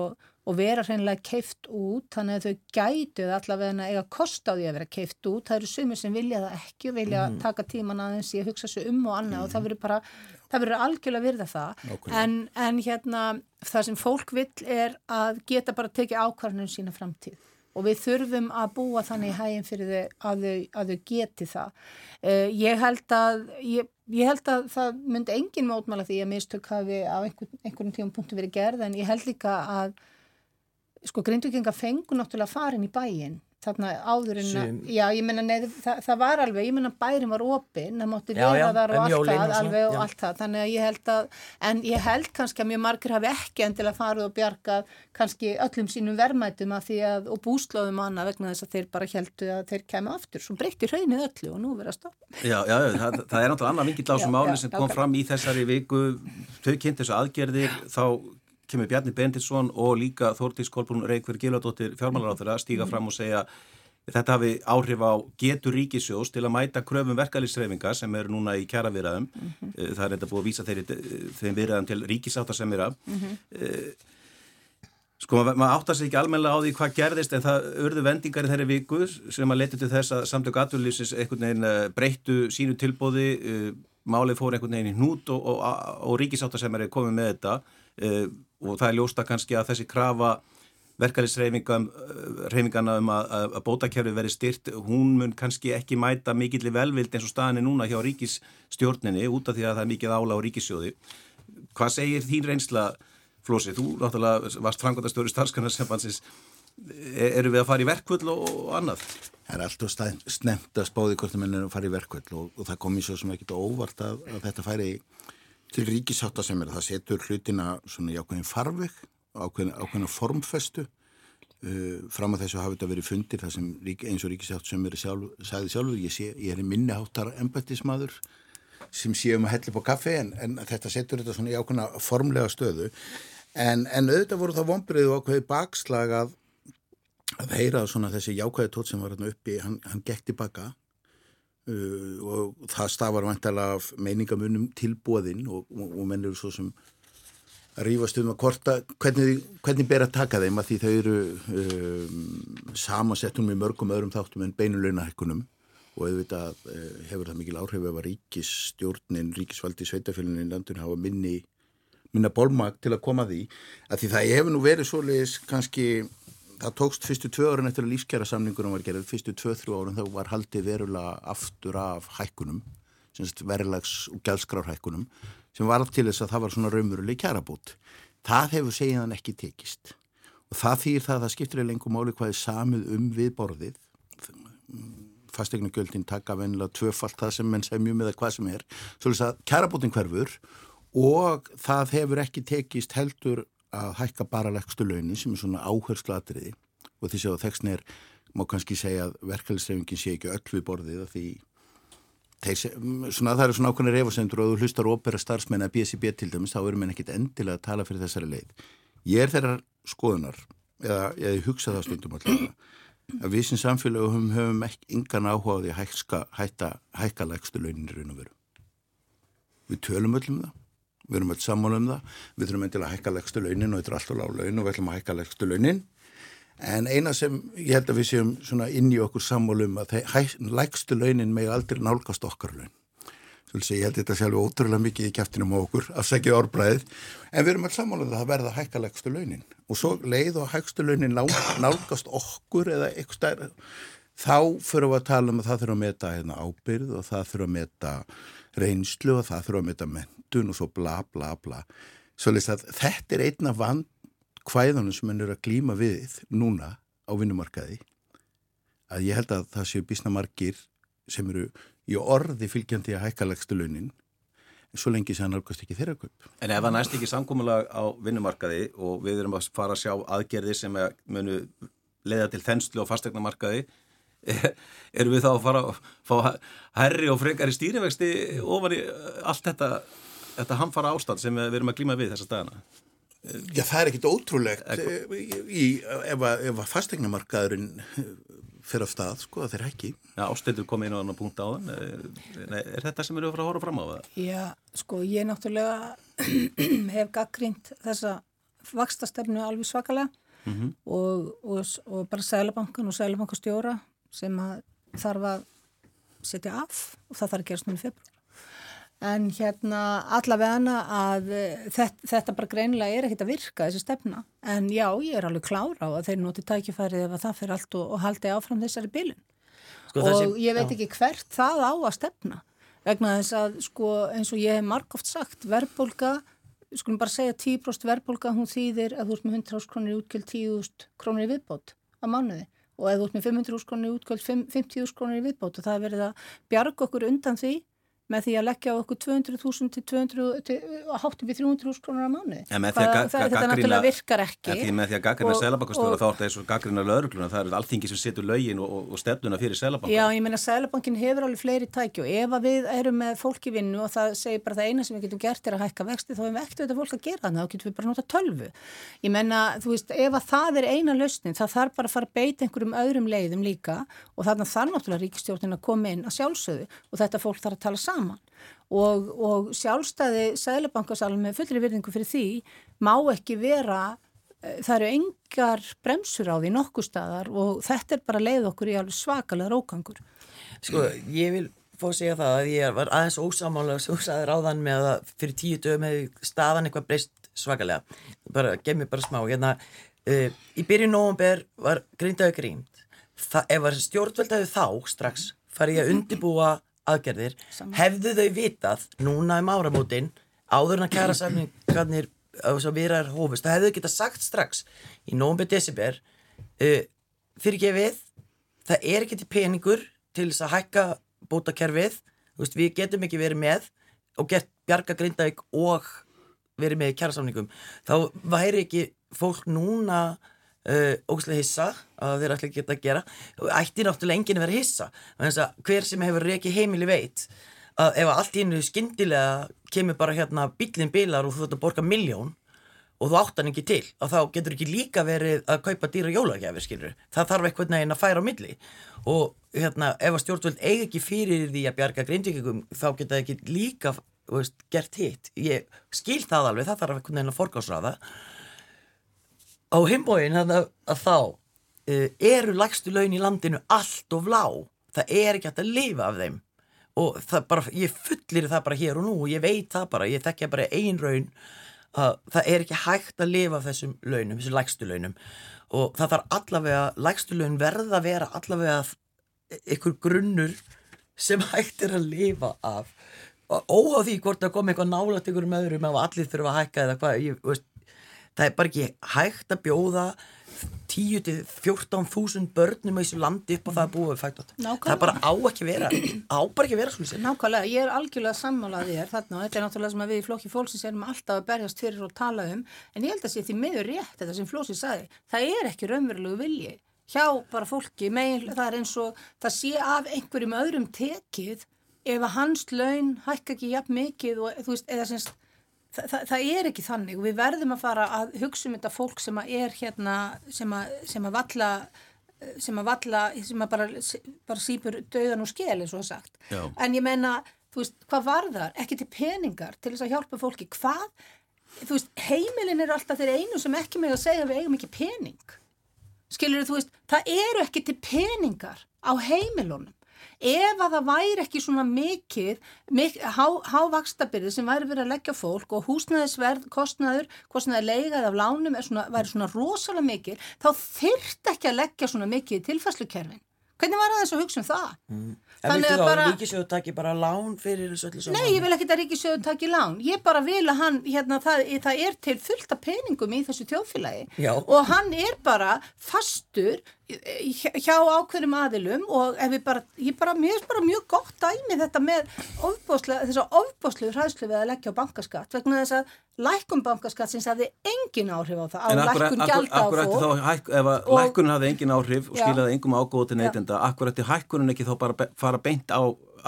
og vera hreinlega keift út þannig að þau gætuð allavega eiga kost á því að vera keift út það eru sumir sem vilja það ekki og vilja mm. taka tíman aðeins í að hugsa sér um og annað mm. og það verður bara það verður algjörlega virða það. En, en hérna það sem fólk vill er að geta bara tekið ákvarðunum sína framtíð. Og við þurfum að búa þannig hæginn fyrir þau að þau, að þau geti það. Uh, ég, held að, ég, ég held að það myndi engin mótmála því að mistök hafi á einhver, einhvern tíum punktu verið gerð. En ég held líka að sko grindvikinga fengur náttúrulega farin í bæin þarna áður en að, já, ég menna, nei, það, það var alveg, ég menna bærin var opinn, það mátti vera þar og allt það, alveg og já. allt það, þannig að ég held að, en ég held kannski að mjög margir hafi ekki endilega farið og bjargað kannski öllum sínum verðmætum að því að, og búslóðum annað vegna þess að þeir bara heldu að þeir kemur aftur, svo breytti hraunið öllu og nú verið að stoppa. Já, já, það, það er náttúrulega annað vingill á þessu Já, máli já, sem kom fram í þessari viku þau kynnt þessu aðgerðir þá kemur Bjarni Bendilsson og líka Þórtís Kolbrún Reykjörg Gilvardóttir fjármálaráþur að stíga fram og segja þetta hafi áhrif á getur ríkisjós til að mæta kröfum verkalýsreifinga sem eru núna í kjara viðræðum það er þetta búið að vísa þeirri, þeim viðræðum til ríkisáta sem eru Sko, maður ma áttar sig ekki almennilega á því hvað gerðist en það urðu vendingar í þeirri viku sem að leti til þess að samtök aturlýsins einhvern veginn uh, breyttu sínu tilbóði, málið fór einhvern veginn í hnút og, og, og ríkisáttar sem er komið með þetta og það er ljósta kannski að þessi krafa verkefnisreifingana um að, að, að bótakerfi veri styrt, hún mun kannski ekki mæta mikill í velvild eins og staðan er núna hjá ríkisstjórninni út af því að það er mikið ála á ríkissjóði. Hvað segir þín reynsla Flósi, þú náttúrulega varst frangvandastjóri starfskanarsembansins, eru við að fara í verkvöld og, annað? Það er alltaf snemt að spáði hvort það mennir að fara í verkvöld og, og það kom í svo sem ekki óvart að, að þetta færi til ríkisáta sem er að það setur hlutina svona í ákveðin farveg, ákveðin, ákveðin formfestu. Uh, fram að þessu hafi þetta verið fundir sem, rík, eins og ríkisátt sem er sjálf, sagði sjálfur, ég, sé, ég er minniháttar embættismadur sem séum að hella upp á kaffi en, en þetta setur þetta svona í ákveðina formlega stöðu en, en auðvitað voru það vonbreið og ákveði bakslag að að heyra svona þessi jákvæði tótt sem var hérna uppi, hann, hann gekk tilbaka uh, og það stafar vantalega af meiningamunum tilbúðinn og, og, og menn eru svo sem að rífast um að korta hvernig, hvernig ber að taka þeim að því þau eru um, samasettum í mörgum öðrum þáttum en beinulögnahekkunum og auðvitað uh, hefur það mikil áhrif ef að ríkisstjórnin, ríkisvaldi sveitafélagin í landun hafa minni minna bólmag til að koma því. Að því það hefur nú verið svoleiðis kannski það tókst fyrstu tvö árun eftir að lífskjara samningunum var gerð, fyrstu tvö-þrjú árun þá var haldið verulega aftur af hækkunum, verðlags og gælskrárhækkunum sem var til þess að það var svona raumuruleg kjarabút. Það hefur segiðan ekki tekist. Og það þýr það að það skiptir í lengum máli hvað er samið um við borðið. Fastegnugjöldin taka vennilega tvöfalt það sem menn semjum eða hvað sem er, svolítið að kjarabútin hverfur og það hefur ekki tekist heldur að hækka bara leggstu launin sem er svona áherslu atriði og því að þextin er, má kannski segja að verkefælisreifingin sé ekki öll við borðið því þeir, svona, það eru svona ákveðin reyfasendur og þú hlustar ópera starfsmenn að BSB til dæmis þá eru menn ekkit endilega að tala fyrir þessari leið. Ég er þeirra skoðunar eða ég hugsa það stundum alltaf að við sem samfélagum höfum ekki yngan áhuga á því að hækka, hækka leggstu launin í raun og veru. Við tölum öllum það við erum öll sammála um það, við þurfum endilega að hækka leggstu launin og þetta er alltaf lág laun og við ætlum að hækka leggstu launin. En eina sem ég held að við séum svona inn í okkur sammála um að leggstu launin með aldrei nálgast okkar laun. Svolítið, ég held þetta sjálf ótrúlega mikið í kæftinum á okkur afsækið árbræðið, en við erum öll sammála um það að verða að hækka leggstu launin. Og svo leið og hækstu launin nálgast okkur eða eitthvað þá fyrir við að tala um að það þurfa að meta hérna, ábyrð og það þurfa að meta reynslu og það þurfa að meta mentun og svo bla bla bla. Svolítið að þetta er einna vand hvæðunum sem henn eru að glýma við núna á vinnumarkaði að ég held að það séu bísna margir sem eru í orði fylgjandi að hækka legstu launin en svo lengi sem hann nálgast ekki þeirra kaup. En ef það næst ekki samkómulag á vinnumarkaði og við erum að fara að sjá aðgerðir sem munu leiða til þenslu á fastegnamarkaði erum við þá að fara að fá herri og frekari stýrivexti ofan í allt þetta, þetta hamfara ástand sem við erum að glíma við þessa dagana? Já, það er ekkit ótrúlegt í, ef að, að fastegnamarkaðurinn fyrir á stað, sko, það er ekki. Já, ástættur komið inn á annan punkt á þann. Er, er þetta sem eru að fara að horfa fram á það? Já, sko, ég náttúrulega hef gaggrínt þessa vakstastefnu alveg svakalega mm -hmm. og, og, og bara Sælabankan og Sælabankastjóra sem að þarf að setja af og það þarf að gerast núna í februar. En hérna allavega að þetta, þetta bara greinilega er ekkit að virka þessi stefna. En já, ég er alveg klára á að þeir noti tækifærið ef að það fyrir allt og, og haldi áfram þessari bílun. Sko, og þessi, ég veit já. ekki hvert það á að stefna. Vegna þess að sko eins og ég hef margóft sagt, verðbólka, skulum bara segja 10% verðbólka, hún þýðir að þú ert með 100.000 krónir útgjöld 10.000 krónir viðbót á mánuði og þú ert með 500 úrskónir útgöld 50 úrskónir í viðbót og það er verið að bjarga okkur undan því með því að leggja á okkur 200.000 til 200 til, og háttum við 300.000 krónur á mánu. Þetta náttúrulega virkar ekki. Því með því að gaggrina selabakastóra þá er þetta eins og gaggrina laurugluna, það er alltingi sem setur laugin og, og stefnuna fyrir selabankin. Já, ég meina selabankin hefur alveg fleiri tæki og ef við erum með fólk í vinnu og það segir bara það eina sem við getum gert er að hækka vexti þá hefum við ekkert þetta fólk að gera þannig, þá getum við bara nota tölvu. Ég meina, þú veist, ef að það er eina lausnin, það þarf bara að fara að beita einhverjum öðrum leiðum líka og það er náttúrulega ríkistjórnin að koma inn að sjálfsögðu og þetta fólk þarf að tala saman og, og sjálfstæði Sælabankasalum með fullri virðingu fyrir því má ekki vera eh, það eru engar bremsur á því nokkuð staðar og þetta er bara leið okkur í alveg svakalega rókangur Sko, ég vil fá að segja það að ég var aðeins ósamála þú sagði ráðan með að fyrir tíu dögum hefði staðan eitthvað breyst svakalega. Bara, gef mér bara smá hérna, uh, í byrju nógumber var grindaðu grímt það, ef stjórnveldaðu þá strax farið ég að undibúa aðgerðir Saman. hefðu þau vitað núna um áramótin áður en að kæra samningarnir viðrar hófust, það hefðu þau getað sagt strax í nógumbi december uh, fyrir gefið það er ekki til peningur til þess að hækka bótakerfið veist, við getum ekki verið með og gett bjarga Grindavík og verið með kæra samningum þá væri ekki fólk núna Uh, ógæslega hissa að þeir ekki geta að gera. Ætti náttúrulega enginn að vera hissa. Að hver sem hefur reikið heimili veit að ef allt í hennu skindilega kemur bara hérna bílinn bílar og þú þurft að borga miljón og þú áttan ekki til og þá getur ekki líka verið að kaupa dýra jólagjafir skilur það þarf eitthvað neginn að færa á milli. Og hérna ef að stjórnvöld eigi ekki fyrir því að bjarga grindvíkjum þá geta ekki líka veist, gert hitt. Ég skil það alveg, það þarf eitthvað neginn að forgásraða á heimbóin að, þá uh, eru lagstu laun í landinu allt of lág. Það er ekki hægt að lifa af þeim. Og bara, ég fullir það bara hér og nú og ég veit það bara, ég þekkja bara ein raun að það er ekki hægt að lifa af þessum launum, þessum lagstu launum. Og það þarf allavega, lagstu laun verða að vera allavega einhver grunnur sem hægt er að lifa af. Og óhá því hvort það kom eitthvað nálat ykkur með öðrum að allir þurfa að hækka eða hvað, ég veist það er bara ekki hægt að bjóða 10-14 þúsund börnum í þessu landi upp og það er búið fætt það er bara á ekki vera á bara ekki vera svona Nákvæmlega, ég er algjörlega sammálaðið þér þarna og þetta er náttúrulega sem við í flokki fólksins erum alltaf að berjast fyrir og tala um en ég held að sé því meður rétt þetta sem Flósi sagði, það er ekki raunverulegu vilji hjá bara fólki meil, það er eins og það sé af einhverjum öðrum tekið ef að hans laun hækka ekki jafn mikið og þú veist, eða semst Þa, það, það er ekki þannig. Og við verðum að fara að hugsa um þetta fólk sem að er hérna sem að, sem að valla sem að valla, sem að bara, bara sípur döðan og skil eins og það sagt. Já. en ég menna, þú veist, hvað var þar ekki til peningar til þess að hjálpa fólki. Hvað, þú veist, heimilin er alltaf þeir einu sem ekki með að segja við eigum ekki pening. Skilur þú veist, það eru ekki til peningar á heimilunum ef að það væri ekki svona mikið mik há, hávakstabilið sem væri verið að leggja fólk og húsnæðisverð kostnæður, kostnæður leigað af lánum svona, væri svona rosalega mikið þá þyrrt ekki að leggja svona mikið í tilfæslukerfin Hvernig var það þess að hugsa um það? Mm. Þá að Ríkisjóðu taki bara lán fyrir þessu öllu saman? Nei, ég vil ekki að Ríkisjóðu taki lán. Ég bara vil að hann, hérna, það, það er til fullta peningum í þessu tjóðfélagi Já. og hann er bara fastur hjá ákveðum aðilum og ef við bara, ég bara, mér er bara mjög gott dæmi þetta með þess að ofbóslu hræðslu við að leggja á bankaskatt vegna þess að lækun bankaskattsins hefði engin áhrif á það á lækun gælda á fólk. ef að lækunin hafði engin áhrif og skilaði engum ágóð til neytenda akkur eftir hækkunin ekki þá bara fara beint á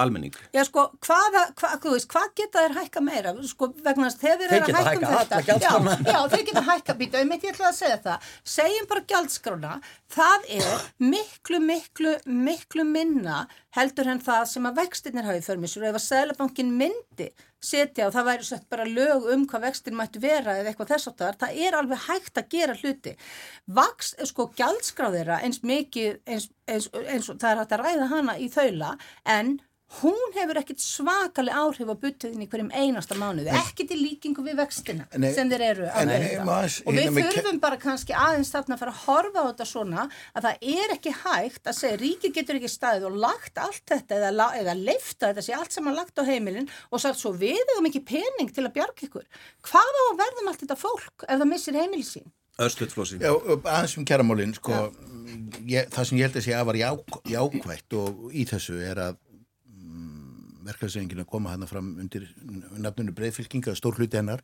almenning? Já sko, hvað, þú veist, hvað geta þeir hækka meira? Sko vegna þess að þeir eru að hækka um þetta. Já, já, þeir geta hækka býta um eitt ég ætla að segja það. Segjum bara gjaldskrána það er miklu, miklu, miklu minna heldur en það sem að vextinnir hafið för mig svo ef að Sælabankin myndi setja og það væri sett bara lög um hvað vextin mættu vera eða eitthvað þess að það er alveg hægt að gera hluti. Vaks, sko, gjaldskráðira eins mikið eins, eins, eins, það er hægt að ræða hana í þaula en hún hefur ekkit svakalega áhrif á buttuðin í hverjum einasta mánuði, ekkit í líkingu við vextina nei, sem þeir eru að veita og við þurfum bara kannski aðeins þarna að fara að horfa á þetta svona að það er ekki hægt að segja ríki getur ekki staðið og lagt allt þetta eða, eða leifta þetta sé allt saman lagt á heimilin og sagt svo við hefum ekki pening til að bjarga ykkur. Hvað á að verðum allt þetta fólk ef það missir heimilsín Östutflósi. Já, aðeins um kæramálinn, sko, ég, það sem ég held að sé að var já, jákvætt og í þessu er að mm, verkefæðsenginu koma hann fram undir nafnunu breyðfylkinga, stór hluti hennar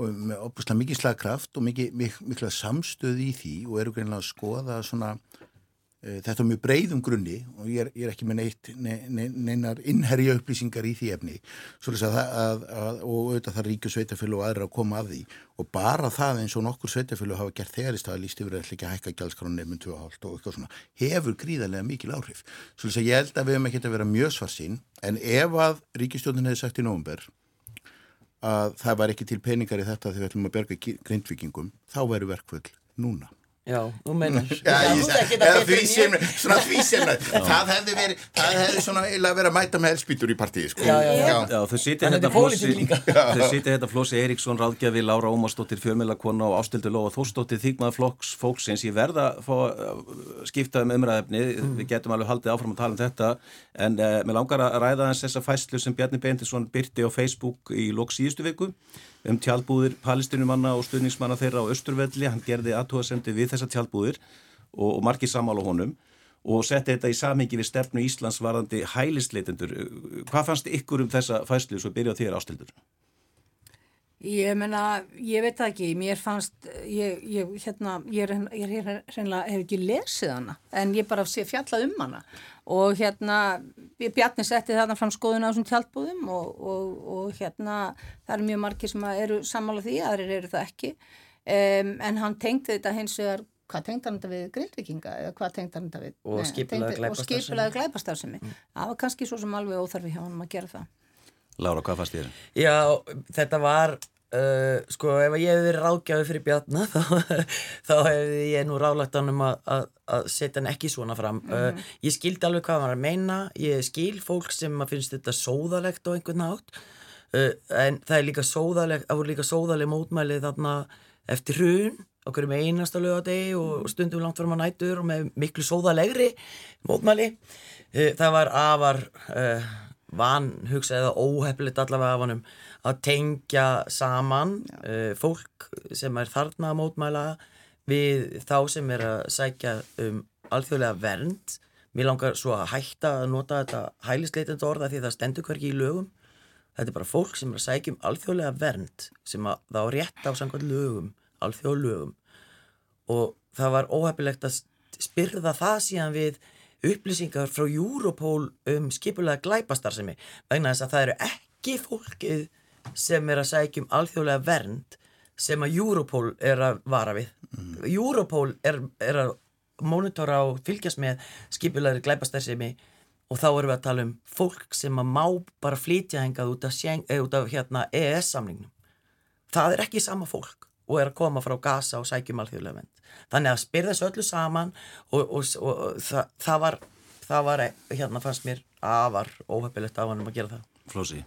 og með opuslega mikið slagkraft og mikið, mik mikla samstöð í því og eru greinlega að skoða svona þetta á mjög breyðum grunni og ég er, ég er ekki með neitt ne, ne, neinar innherja upplýsingar í því efni. Að, að, að, og auðvitað það ríkju sveitafjölu og aðra að koma að því. Og bara það eins og nokkur sveitafjölu hafa gert þegar í staða líst yfir að ekki að hækka gjaldskránu nefnum 2,5 og eitthvað svona hefur gríðarlega mikil áhrif. Svolítið að ég held að við hefum ekki að vera mjög svarsinn en ef að ríkistjónin hefði sagt í nógumber að það var ekki til peningar í þetta þegar við ætlum að berga grindvikingum, þá væru verkvöld núna. Já, þú meinar. Svona því sem, það hefði verið, það hefði svona eiginlega verið að mæta með elspýtur í partíi, sko. Já, já, já. Já, þau er hérna flósi þau sitja hérna flósi Eiríksson, Ráðgjafi, Lára Ómarsdóttir, Fjörmjölakona og Ástildur Lóa Þórsdóttir, Þýgmaður flokks fólksins. Ég verða að fá að skipta um umræðefni, við getum alveg haldið áfram að tala um þetta, en uh, mér langar að ræða hans þessa fæslu sem Bjarni Beintisson byrti á Facebook í lok síðustu viku um tjálbúðir palestinumanna og stuðningsmanna þeirra á Östurvelli, hann gerði aðtóðasendi við þessa tjálbúðir og, og margir samála honum og setti þetta í samhengi við stefnu Íslands varðandi hælisleitendur. Hvað fannst ykkur um þessa fæslu svo byrja á þér ástildur? Ég menna, ég veit það ekki, mér fannst, ég, ég, hérna, ég, er, ég hreinlega hef ekki lesið hana, en ég bara sé fjallað um hana og hérna, Bjarni setti þarna fram skoðun á þessum tjaldbúðum og, og, og hérna, það eru mjög margir sem eru sammála því, aðrir eru það ekki, um, en hann tengdi þetta hins vegar, hvað tengdi hann þetta við grillvikinga eða hvað tengdi hann þetta við? Og glæpastarfsemi. skipulaði glæpastarfsemi. Það var kannski svo sem alveg óþarfi hjá hann að gera það. Lára, hvað fannst þér? Já, þetta var uh, sko, ef ég hefði verið ráðgjafi fyrir Bjarna þá, þá hefði ég nú ráðlagt hann um að, að, að setja hann ekki svona fram. Uh, ég skildi alveg hvað hann var að meina. Ég skil fólk sem finnst þetta sóðalegt á einhvern nátt uh, en það er líka sóðalegt það voru líka sóðaleg mótmæli þarna eftir hrun okkur með einasta lögadegi og stundum langt fram að nætur og með miklu sóðalegri mótmæli. Það var afar uh, van hugsa eða óhefnilegt allavega af honum að tengja saman uh, fólk sem er þarna að mótmæla við þá sem er að sækja um alþjóðlega vernd. Mér langar svo að hætta að nota þetta hælisleitandi orða því það stendur hverki í lögum. Þetta er bara fólk sem er að sækja um alþjóðlega vernd sem að það á rétt á samkvæmt lögum alþjóðlögum og það var óhefnilegt að spyrða það síðan við upplýsingar frá Europol um skipulega glæpastarsemi vegna þess að það eru ekki fólkið sem er að sækja um alþjóðlega vernd sem að Europol er að vara við Europol er, er að mónitora og fylgjast með skipulegri glæpastarsemi og þá erum við að tala um fólk sem að má bara flytja hengað út af, eh, út af hérna, EES-samningnum það er ekki sama fólk og er að koma frá Gaza og sækjum alþjóðlega vend. Þannig að spyrða þessu öllu saman og, og, og, og það, það var, það var, hérna fannst mér afar óhefilegt af hann um að gera það. Flósi.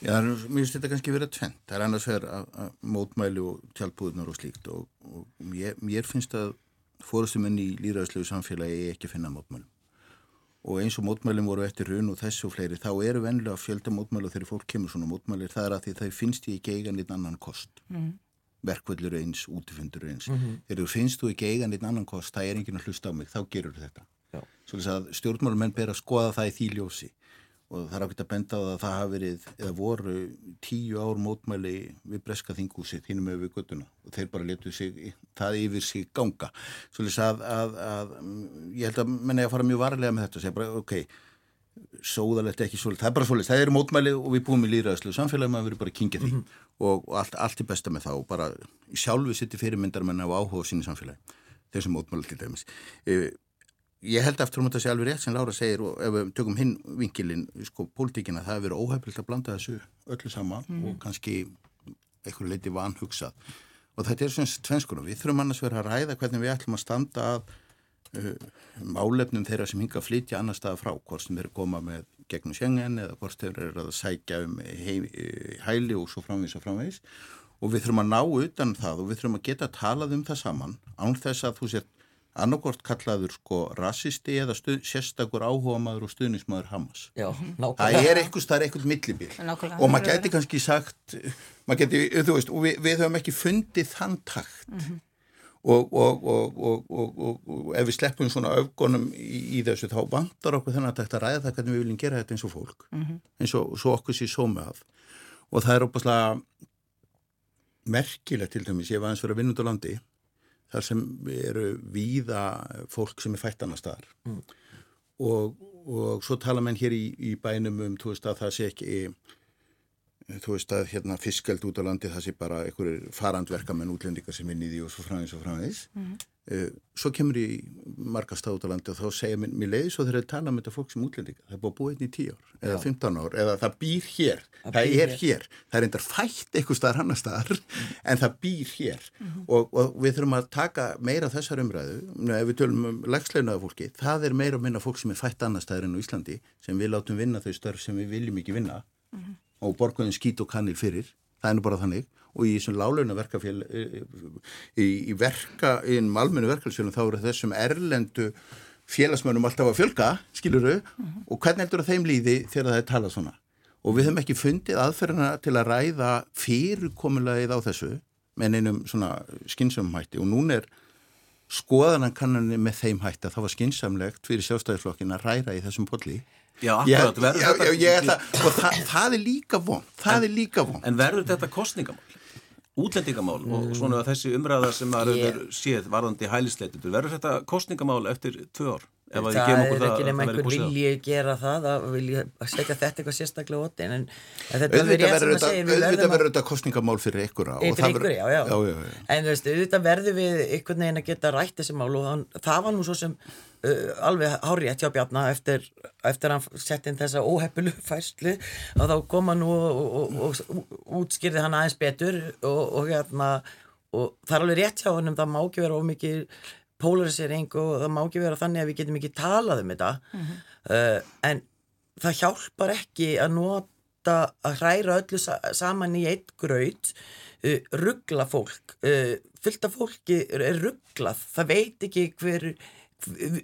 Já, mér finnst þetta kannski verið tvent. Það er annars verið að, að mótmæli og tjálpúðunar og slíkt og, og mér, mér finnst að fórustumenn í líðræðslegu samfélagi eigi ekki að finna mótmælum. Og eins og mótmælum voru eftir raun og þessu og fleiri, þá eru vennilega fjölda mótmæli og þegar fólk kemur svona mótmælir, það er að því það finnst ég ekki eiga neitt annan kost. Mm. Verkvöldur eins, útifundur eins. Þegar þú finnst þú ekki eiga neitt annan kost, það er enginn að hlusta á mig, þá gerur þetta. Já. Svolítið að stjórnmálumenn ber að skoða það í því ljósi og það er ákveðt að benda á það að það hafi verið eða voru tíu ár mótmæli við breska þingúsi þínum með við göttuna og þeir bara letu sig, það yfir sig ganga. Svolítið að, að, að ég held að menna ég að fara mjög varlega með þetta og segja bara ok, sóðalegt ekki svolítið, það er bara svolítið, það eru mótmæli og við búum í líðræðslu samfélagi maður verður bara að kingja því. Og, og allt, allt er besta með það og bara sjálfu sitt fyrirmyndar menna á áhuga á sínu Ég held aftur um þetta sé alveg rétt sem Lára segir og ef við tökum hinn vinkilinn, sko, pólitíkina, það hefur verið óhefnilt að blanda þessu öllu saman og kannski einhverju leiti vanhugsað. Og þetta er svona tvenskunum. Við þurfum annars verið að ræða hvernig við ætlum að standa að uh, málefnum þeirra sem hinga að flytja annar staða frá, hvort sem þeir koma með gegnum sjengen eða hvort þeir eru að sækja um heim, hæli og svo framvís og framvís. Og við þurfum að ná utan það og við þurfum að geta að talað um það saman án þess að þú sér annarkort kallaður sko rassisti eða stuð, sérstakur áhugamaður og stuðnismadur Hamas. Já, Það nákvæmlega. er eitthvað, það er eitthvað Nákvæmlega. og maður geti kannski sagt maður geti, þú veist, og við, við höfum ekki fundið þann takt og, og, og, og ef við sleppum svona öfgonum í, í þessu þá vantar okkur þennan að þetta ræða það hvernig við viljum gera þetta eins og fólk mm -hmm. eins og svo okkur sér sómi af og það er opaslega merkilegt til dæmis, ég var eins fyrir að vinna út á landi þar sem eru víða fólk sem er fætt annar staðar mm. og, og svo tala menn hér í, í bænum um veist, að það sé ekki þú veist að hérna fiskald út á landi það sé bara einhverjir farandverkamenn útlendingar sem er nýði og svo framins og framins mm -hmm. uh, svo kemur ég marga stað út á landi og þá segja mér, mér leiði svo þegar ég tala um þetta fólk sem útlendingar, það er búið að búið inn í 10 ár eða 15 ár, eða það býr hér það, það er hér. hér, það er endar fætt eitthvað staðar hannar staðar, mm -hmm. en það býr hér mm -hmm. og, og við þurfum að taka meira þessar umræðu, ef við tölum um legsleinuða fólki, og borguðin skít og kannir fyrir. Það er nú bara þannig. Og í þessum láleuna verkafél í, í verka, í malmunu verkefélsfélum þá eru þessum erlendu félagsmönum alltaf að fjölga, skiluru mm -hmm. og hvernig heldur það þeim líði þegar það er talað svona? Og við höfum ekki fundið aðferðina til að ræða fyrirkomulegið á þessu með einum svona skynsumum hætti. Og núna er skoðanankannanir með þeim hætti að það var skynsamlegt fyrir sjálfstæðisflokkin að ræra í þessum polli Já, akkurat, já, já, já ætla, og það, það er líka von það en, er líka von En verður þetta kostningamál? Útlendingamál mm. og svona þessi umræða sem maður yeah. séð varðandi hælisleitur verður þetta kostningamál eftir tvö ár? það er ekki nema einhver vilji gera það að vilja setja þetta eitthvað sérstaklega ótt en þetta verður þetta kostningamál fyrir ykkur fyrir ykkur, já, já. já, já en auðvitað verður við einhvern veginn að geta rætt þessi mál og það var nú svo sem uh, alveg hárið hjá Bjarnar eftir, eftir að hann sett inn þessa óheppulu færslu og þá kom hann og, og, og, og útskýrði hann aðeins betur og hérna og það er alveg rétt hjá hann það má ekki vera ómikið polarisering og það má ekki vera þannig að við getum ekki talað um þetta mm -hmm. uh, en það hjálpar ekki að nota að hræra öllu sa saman í eitt gröð uh, ruggla fólk uh, fylgta fólki er rugglað það veit ekki hver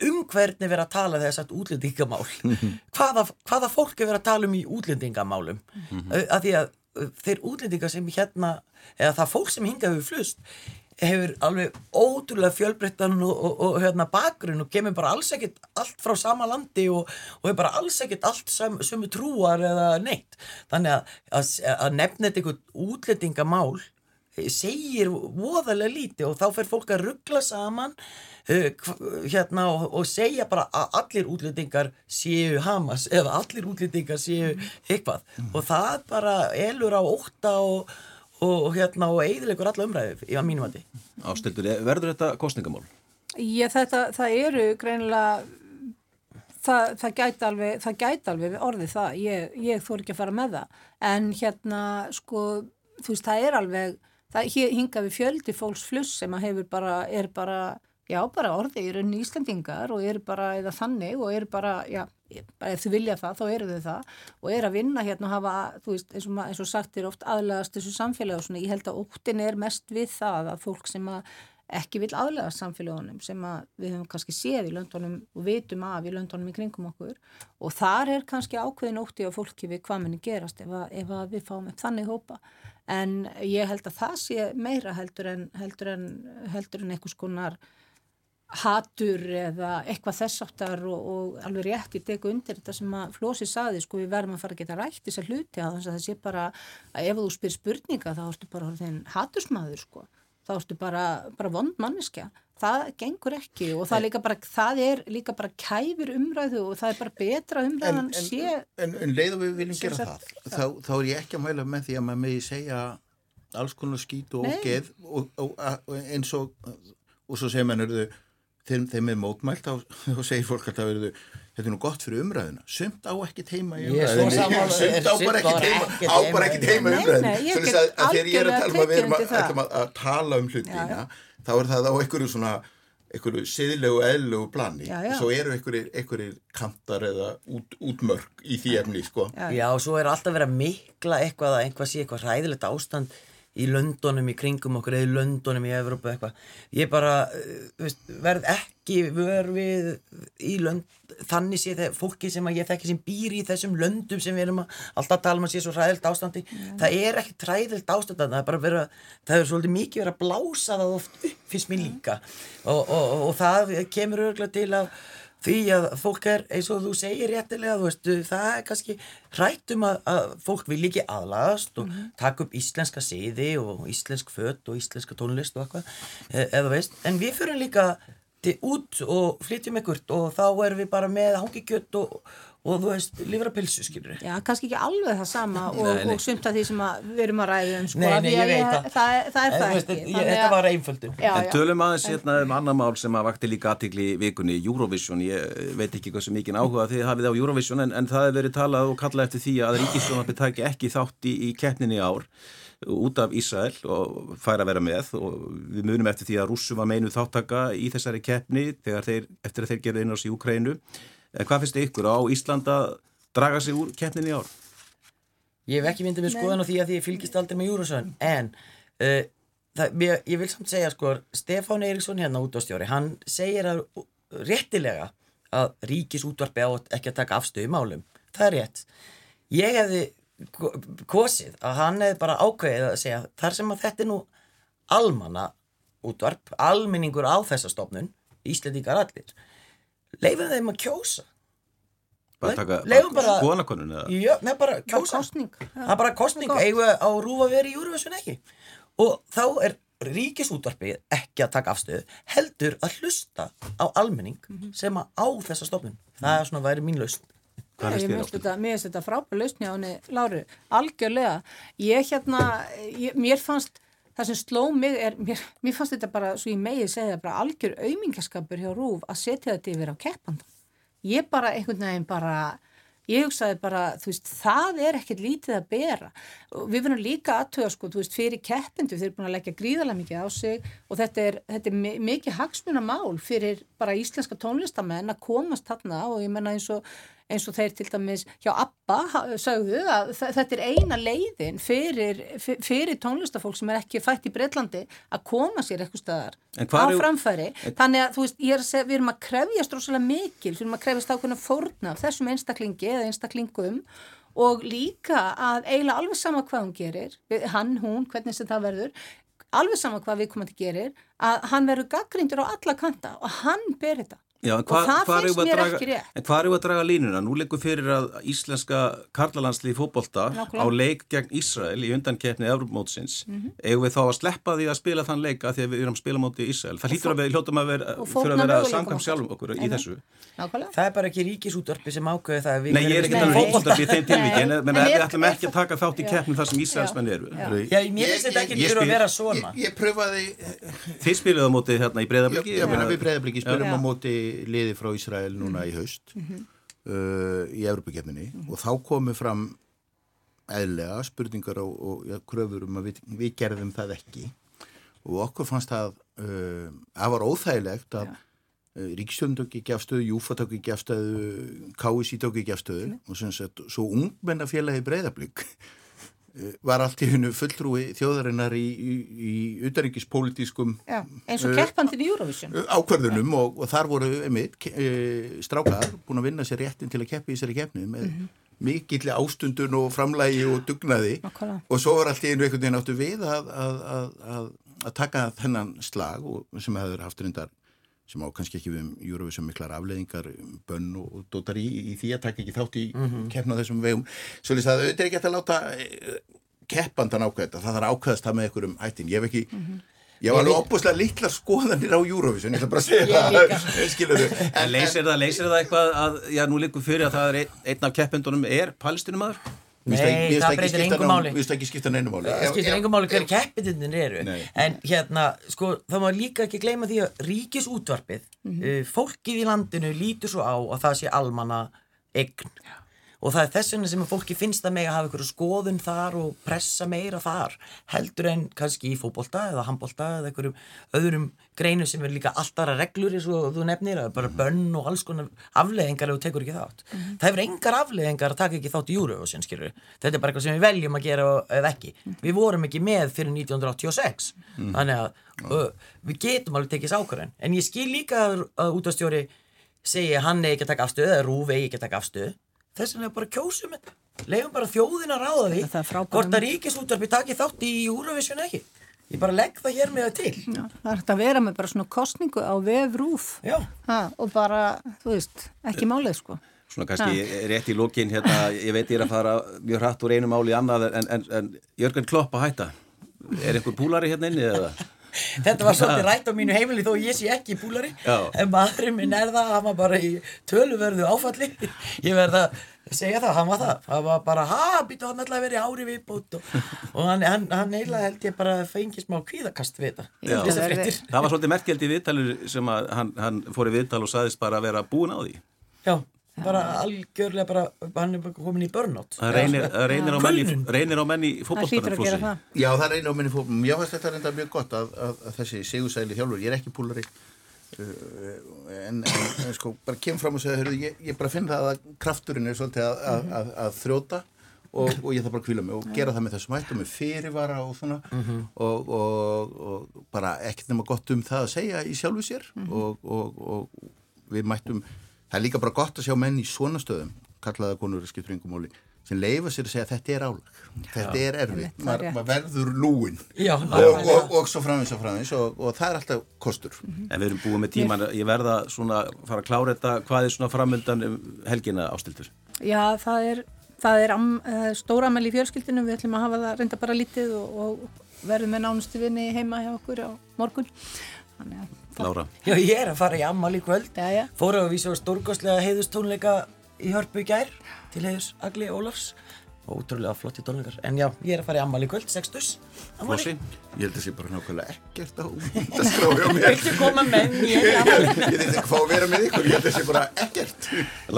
um hvernig vera að tala þess að útlendingamál -hmm. hvaða, hvaða fólk er vera að tala um í útlendingamálum -hmm. að því að þeir útlendingar sem hérna eða það fólk sem hingaðu flust hefur alveg ótrúlega fjölbreyttan og, og, og hérna bakgrunn og kemur bara alls ekkert allt frá sama landi og, og hefur bara alls ekkert allt sem, sem trúar eða neitt þannig að, að, að nefna þetta einhvern útlendingamál segir voðalega líti og þá fer fólk að ruggla saman uh, hérna og segja bara að allir útlendingar séu Hamas eða allir útlendingar séu eitthvað mm. og það bara elur á óta og og hérna og eiðilegur alla umræðu í að mínum vandi. Ástildur, verður þetta kostningamál? Já, þetta, það eru greinilega það, það gæti alveg, það gæti alveg orðið það, ég, ég þór ekki að fara með það, en hérna sko, þú veist, það er alveg það hinga við fjöldi fólks fluss sem hefur bara, er bara já, bara orðið í rauninni Íslandingar og eru bara, eða þannig og eru bara, já, bara ef þau vilja það, þá eru þau það og eru að vinna hérna og hafa, þú veist, eins og, eins og sagt er oft aðlegast þessu samfélagi og svona, ég held að óttin er mest við það að fólk sem að ekki vil aðlega samfélagunum sem að við höfum kannski séð í löndunum og vitum af í löndunum í kringum okkur og þar er kannski ákveðin ótti á fólki við hvað minni gerast ef að, ef að við fáum upp þannig hópa en ég held að það sé meira heldur en heldur en, heldur en einhvers konar hatur eða eitthvað þess áttar og, og alveg rétt ég teku undir þetta sem að Flósi saði sko við verðum að fara að geta rætt þessar hluti að það sé bara að ef þú spyr spurninga þá ertu bara þenn hatursmaður sko þá ertu bara, bara vond manniska það gengur ekki og það, líka bara, það er líka bara kæfur umræðu og það er bara betra umræðan en, sé En, en leiðum við viljum gera það, það. Þá, þá er ég ekki að mæla með því að maður megi segja alls konar skít og ógeð og, og, og eins og og svo segir þau þeim, þeim er mótmælt þá segir fólk að það verður þetta er nú gott fyrir umræðuna. Sumt á ekki teima í umræðinu sumt á bara ekki teima á bara ekki teima í umræðinu þannig að, þegar ég er að tala um að við erum að, að, að tala um hlutina þá er það á einhverju svona einhverju siðlegu eðlegu plani. Já, já. svo eru einhverju kantar eða út, útmörk í því efni sko. já. já. Og svo er alltaf verið að mikla eitthvað að einhvað sé eitthvað ræðilegt ástand í löndunum í kringum okkur eða í löndunum í Evrópu eitthvað. Ég bara uh, veist, verð ekki vör við í lönd þannig sé þegar fólki sem að ég þekki sem býr í þessum löndum sem við erum að alltaf tala um að sé svo ræðilt ástandi. Það er ekki ræðilt ástandi það er bara verið að það er svolítið mikið verið að blása það oft upp finnst mér líka. Og, og, og, og það kemur örgulega til að því að fólk er eins og þú segir réttilega þú veist, það er kannski hrættum að, að fólk vil ekki aðlagast og taka upp íslenska siði og íslensk fött og íslenska tónlist og eitthvað, e- eða veist. En við fyrir líka til út og flytjum ekkert og þá erum við bara með hangikjött og, og þú veist, livrapilsu skilur Já, kannski ekki alveg það sama og, nei. og sumt af því sem að við erum að ræða um sko, Nei, nei, því ég að veit það. það, er- það er En það veist, ekki ég, þetta að- var einföldum Já, En tölum aðeins hérna um annar mál sem að vakti líka aðtikli í vikunni, Eurovision, ég veit ekki hvað sem mikið áhuga þið hafið á Eurovision en, en það hefur verið talað og kallað eftir því að Ríkisjónarbi taki ekki þátt í, í keppninni í ár út af Ísrael og fær að vera með og við munum eftir því að rússum var meinu þáttaka í þessari keppni þegar þeir, eftir að þeir gerði inn á sig í Ukrænu. En hvað finnst ykkur á Íslanda draga sig úr keppninni í ár? Ég hef ekki myndið með skoðan á því að því ég fylgist aldrei með Júrasson en uh, það, ég, ég vil samt segja sko Stefán Eiríksson hérna útvástjóri hann segir að réttilega að ríkis útvarpi á ekki að taka afstöðu málum. Það er rétt. Ég hefði ko- kosið að hann hefði bara ákveðið að segja þar sem að þetta er nú almanna útvarp almenningur á þessa stofnun Íslendingar allir leifum þeim að kjósa. Bara taka Leifum bara- skoðanakonun eða? Já, með bara Bara kjósa. það er bara kostning, við á rúfa vera í Eurovision ekki? Og þá er ríkisútvarpið ekki að taka afstöðu heldur að hlusta á almenning Mhm. sem að á þessa stofnun. Það er svona væri mín lausn. Mér finnst þetta, þetta frábær lausni á henni, Láru, algjörlega. Ég hérna, ég, mér fannst, það sem sló mig er, mér, mér fannst þetta bara, svo ég megið segja, bara algjör aumingaskapur hjá Rúf að setja þetta yfir á keppandan. Ég bara einhvern veginn bara, ég hugsaði bara, þú veist, það er ekkert lítið að bera. Við verðum líka aðtöða, sko, þú veist, fyrir keppendu, þeir eru búin að leggja gríðarlega mikið á sig og þetta er, þetta er mi- mikið hagsmuna mál fyrir bara íslenska tónlistamenn að komast þarna og ég menna eins og eins og þeir til dæmis hjá ABBA sögðu að þe- þetta er eina leiðin fyrir, fyr- fyrir tónlistafólk sem er ekki fætt í Breitlandi að koma sér eitthvað staðar á hvar er- framfæri. Þannig að þú veist, er að segja, við erum að krefjast rosalega mikil, við erum að krefjast ákveðna fórna af þessum einstaklingi eða einstaklingum og líka að eiginlega alveg sama hvað hún gerir, við- hann, hún, hvernig sem það verður, alveg sama hvað viðkomandi gerir, að hann verður gaggrindur á alla kanta og hann ber þetta. Já, en Og hva, það hvar finnst að mér draga- ekki rétt. En hvað eru að draga línuna? Nú leikur fyrir að íslenska karlalandsli í fótbolta Nákvæmlega. á leik gegn Ísrael í undankeppni Evropamótsins. Mhm. Eigum við þá að sleppa því að spila þann leika því að við erum að spila móti Ísrael? Það hlýtur að við hljóttum að vera, fyrir að vera samkvæm sjálfum okkur í þessu. Nákvæmlega. það er bara ekki ríkisútvarpi sem ákveði það að við Nei, ég er ekki um Nei. fótbolta í þeim tilvíkin, menn En við ætlum liði frá Ísrael núna í haust uh, í Evropakefninni og þá komu fram eðlega spurningar og, og ja, kröfur um að við, við gerðum það ekki. Og okkur fannst það uh, að var óþægilegt að uh, Ríkstjórn tók ekki afstöðu, Júfa tók ekki afstöðu, KSI tók ekki afstöðu. Og sem sagt, svo ungmennafélagi breyðablík var allt í hennu fulltrúi þjóðarinnar í, í, í utaríkispolítiskum Já, eins og Uh, keppandinn í Eurovision. ákverðunum og, og þar voru einmitt, eh, strákar búin að vinna sér réttin til að keppi í þessari keppni með mm -hmm. mikill ástundun og framlægi og dugnaði Nákvæmlega. og svo var allt í einu einhvern veginn áttu við að, að, að, að, að taka þennan slag sem hefur haft reyndar sem á kannski ekki við um Eurovision miklar afleðingar um bönn og, og dótar í, í því að taka ekki þátt í mm -hmm. keppna á þessum vegum. Svo lýst að auðvitað er ekki að láta eh, keppandan ákveða það þarf að ákveðast það með einhverjum hættin ég hef ekki Ég var alveg opbúslega litlar skoðanir á Eurovision, ég ætla bara að segja það, skilur þau. En leysir það, leysir það eitthvað að, já, nú líkur fyrir að það er einn, einn af keppendunum er palestinumæður? Nei, það breytir engu máli. Við veist ekki skipta neinu máli. það skiptir engum máli hver keppitindin eru Nei. en hérna, sko, það má líka ekki gleyma því að ríkisútvarpið uh, fólkið í landinu lítur svo á að það sé almanna eign og það er þess vegna sem að fólki finnst að mig að hafa ykkur skoðun þar og pressa meira þar heldur en kannski í fótbolta eða handbolta eða einhverjum öðrum greinu sem er líka alltara reglur eins og þú nefnir, bara bönn og alls konar afleðingar þú tekur ekki þátt. Það hefur engar afleðingar að taka ekki þátt í Eurovision skilur, þetta er bara eitthvað sem við veljum að gera eða ekki, við vorum ekki með fyrir 1986 þannig að uh, við getum alveg tekið sákvæðan en ég skil líka að, að útastjóri segja hann eigi ekki að taka afstöðu eða Rúf eigi ekki að taka afstöðu þess vegna bara kjósum þetta. Leifum bara þjóðin að ráða því hvort að hugmynd. ríkisúttarpi taki þátt í Eurovision ekki. Ég bara legg það hér með það til. Já, það er hægt að vera með bara svona kostningu á vefrúf já, ha, og bara, þú veist, ekki málið sko. Svona kannski rétt í lókin hérna, ég veit ég er að fara mjög hratt úr einu máli í annað en, en, en Jörgen Klopp að hætta. Er einhver púlari hérna inni eða? Þetta var svolítið rætt á mínu heimili þó ég sé ekki í púlari Já. en maðurinn minn er það, hann var bara í töluverðu áfalli. Ég verð að segja það, hann var það. Hann var bara, ha, býtu hann alltaf að vera í ári viðbót. Og, og hann, hann, hann eiginlega held ég bara að fengi smá kvíðakast við þetta. Það var svolítið merkjald í viðtalur sem að hann, hann fór í viðtal og saðist bara að vera búin á því. Já, bara algjörlega bara, hann er bara komin í burnout. Það reynir, reynir, reynir á menn í Það hlýtur fótboltanum að gera það. Já, það reynir á fólk. Mér finnst þetta reynda mjög gott að, að, að þessi sigursæli þjálfur, ég er ekki púlari, uh, en, en, en sko, bara kem fram og segja, heyrðu, ég, ég bara finn það að krafturinn er svolítið að, að, að, að þrjóta og, og ég þarf bara að kvíla mig og gera það með þessum hættu, með fyrirvara og svona. Og, og, og bara ekkert nema gott um það að segja í sjálfu sér og, og, og við mættum, það er líka bara gott að sjá menn í svona stöðum, kallaða konur skiptur yngum móli, sem leifa sér að segja að þetta er álag, þetta er erfitt, Einmitt, það er maður ma verður lúin Já, og, nákvæmlega. og, og svo framins og framins og, og það er alltaf kostur. En við erum búin með tíman, ég verða svona fara að klára þetta, hvað er svona framöndan um helgina ástildur? Já, það er, það er am, uh, stóramæli í fjölskyldinu, við ætlum að hafa það reynda bara lítið og, og verðum með nánustu vinni heima hjá okkur á morgun. Þannig að Lára? Já, ég er að fara í ammali í kvöld Já, já. Fóru að vísa á stórkostlega heiðustónleika í Hörpu í gær til heiðus Agli Ólafs Ótrúlega flotti tónleikar En já, ég er að fara í ammali í kvöld, sextus Flossi? ég held að það sé bara nákvæmlega ekkert á skráði á mér Viltu koma með mér í ammali? ég þurfti ekki að vera með ykkur ég held að það sé bara ekkert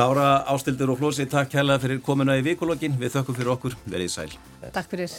Lára, Ástildur og Flossi, takk hella fyrir komuna í vikulokkin. Við þökkum fyrir okkur, verið sæl. takk fyrir.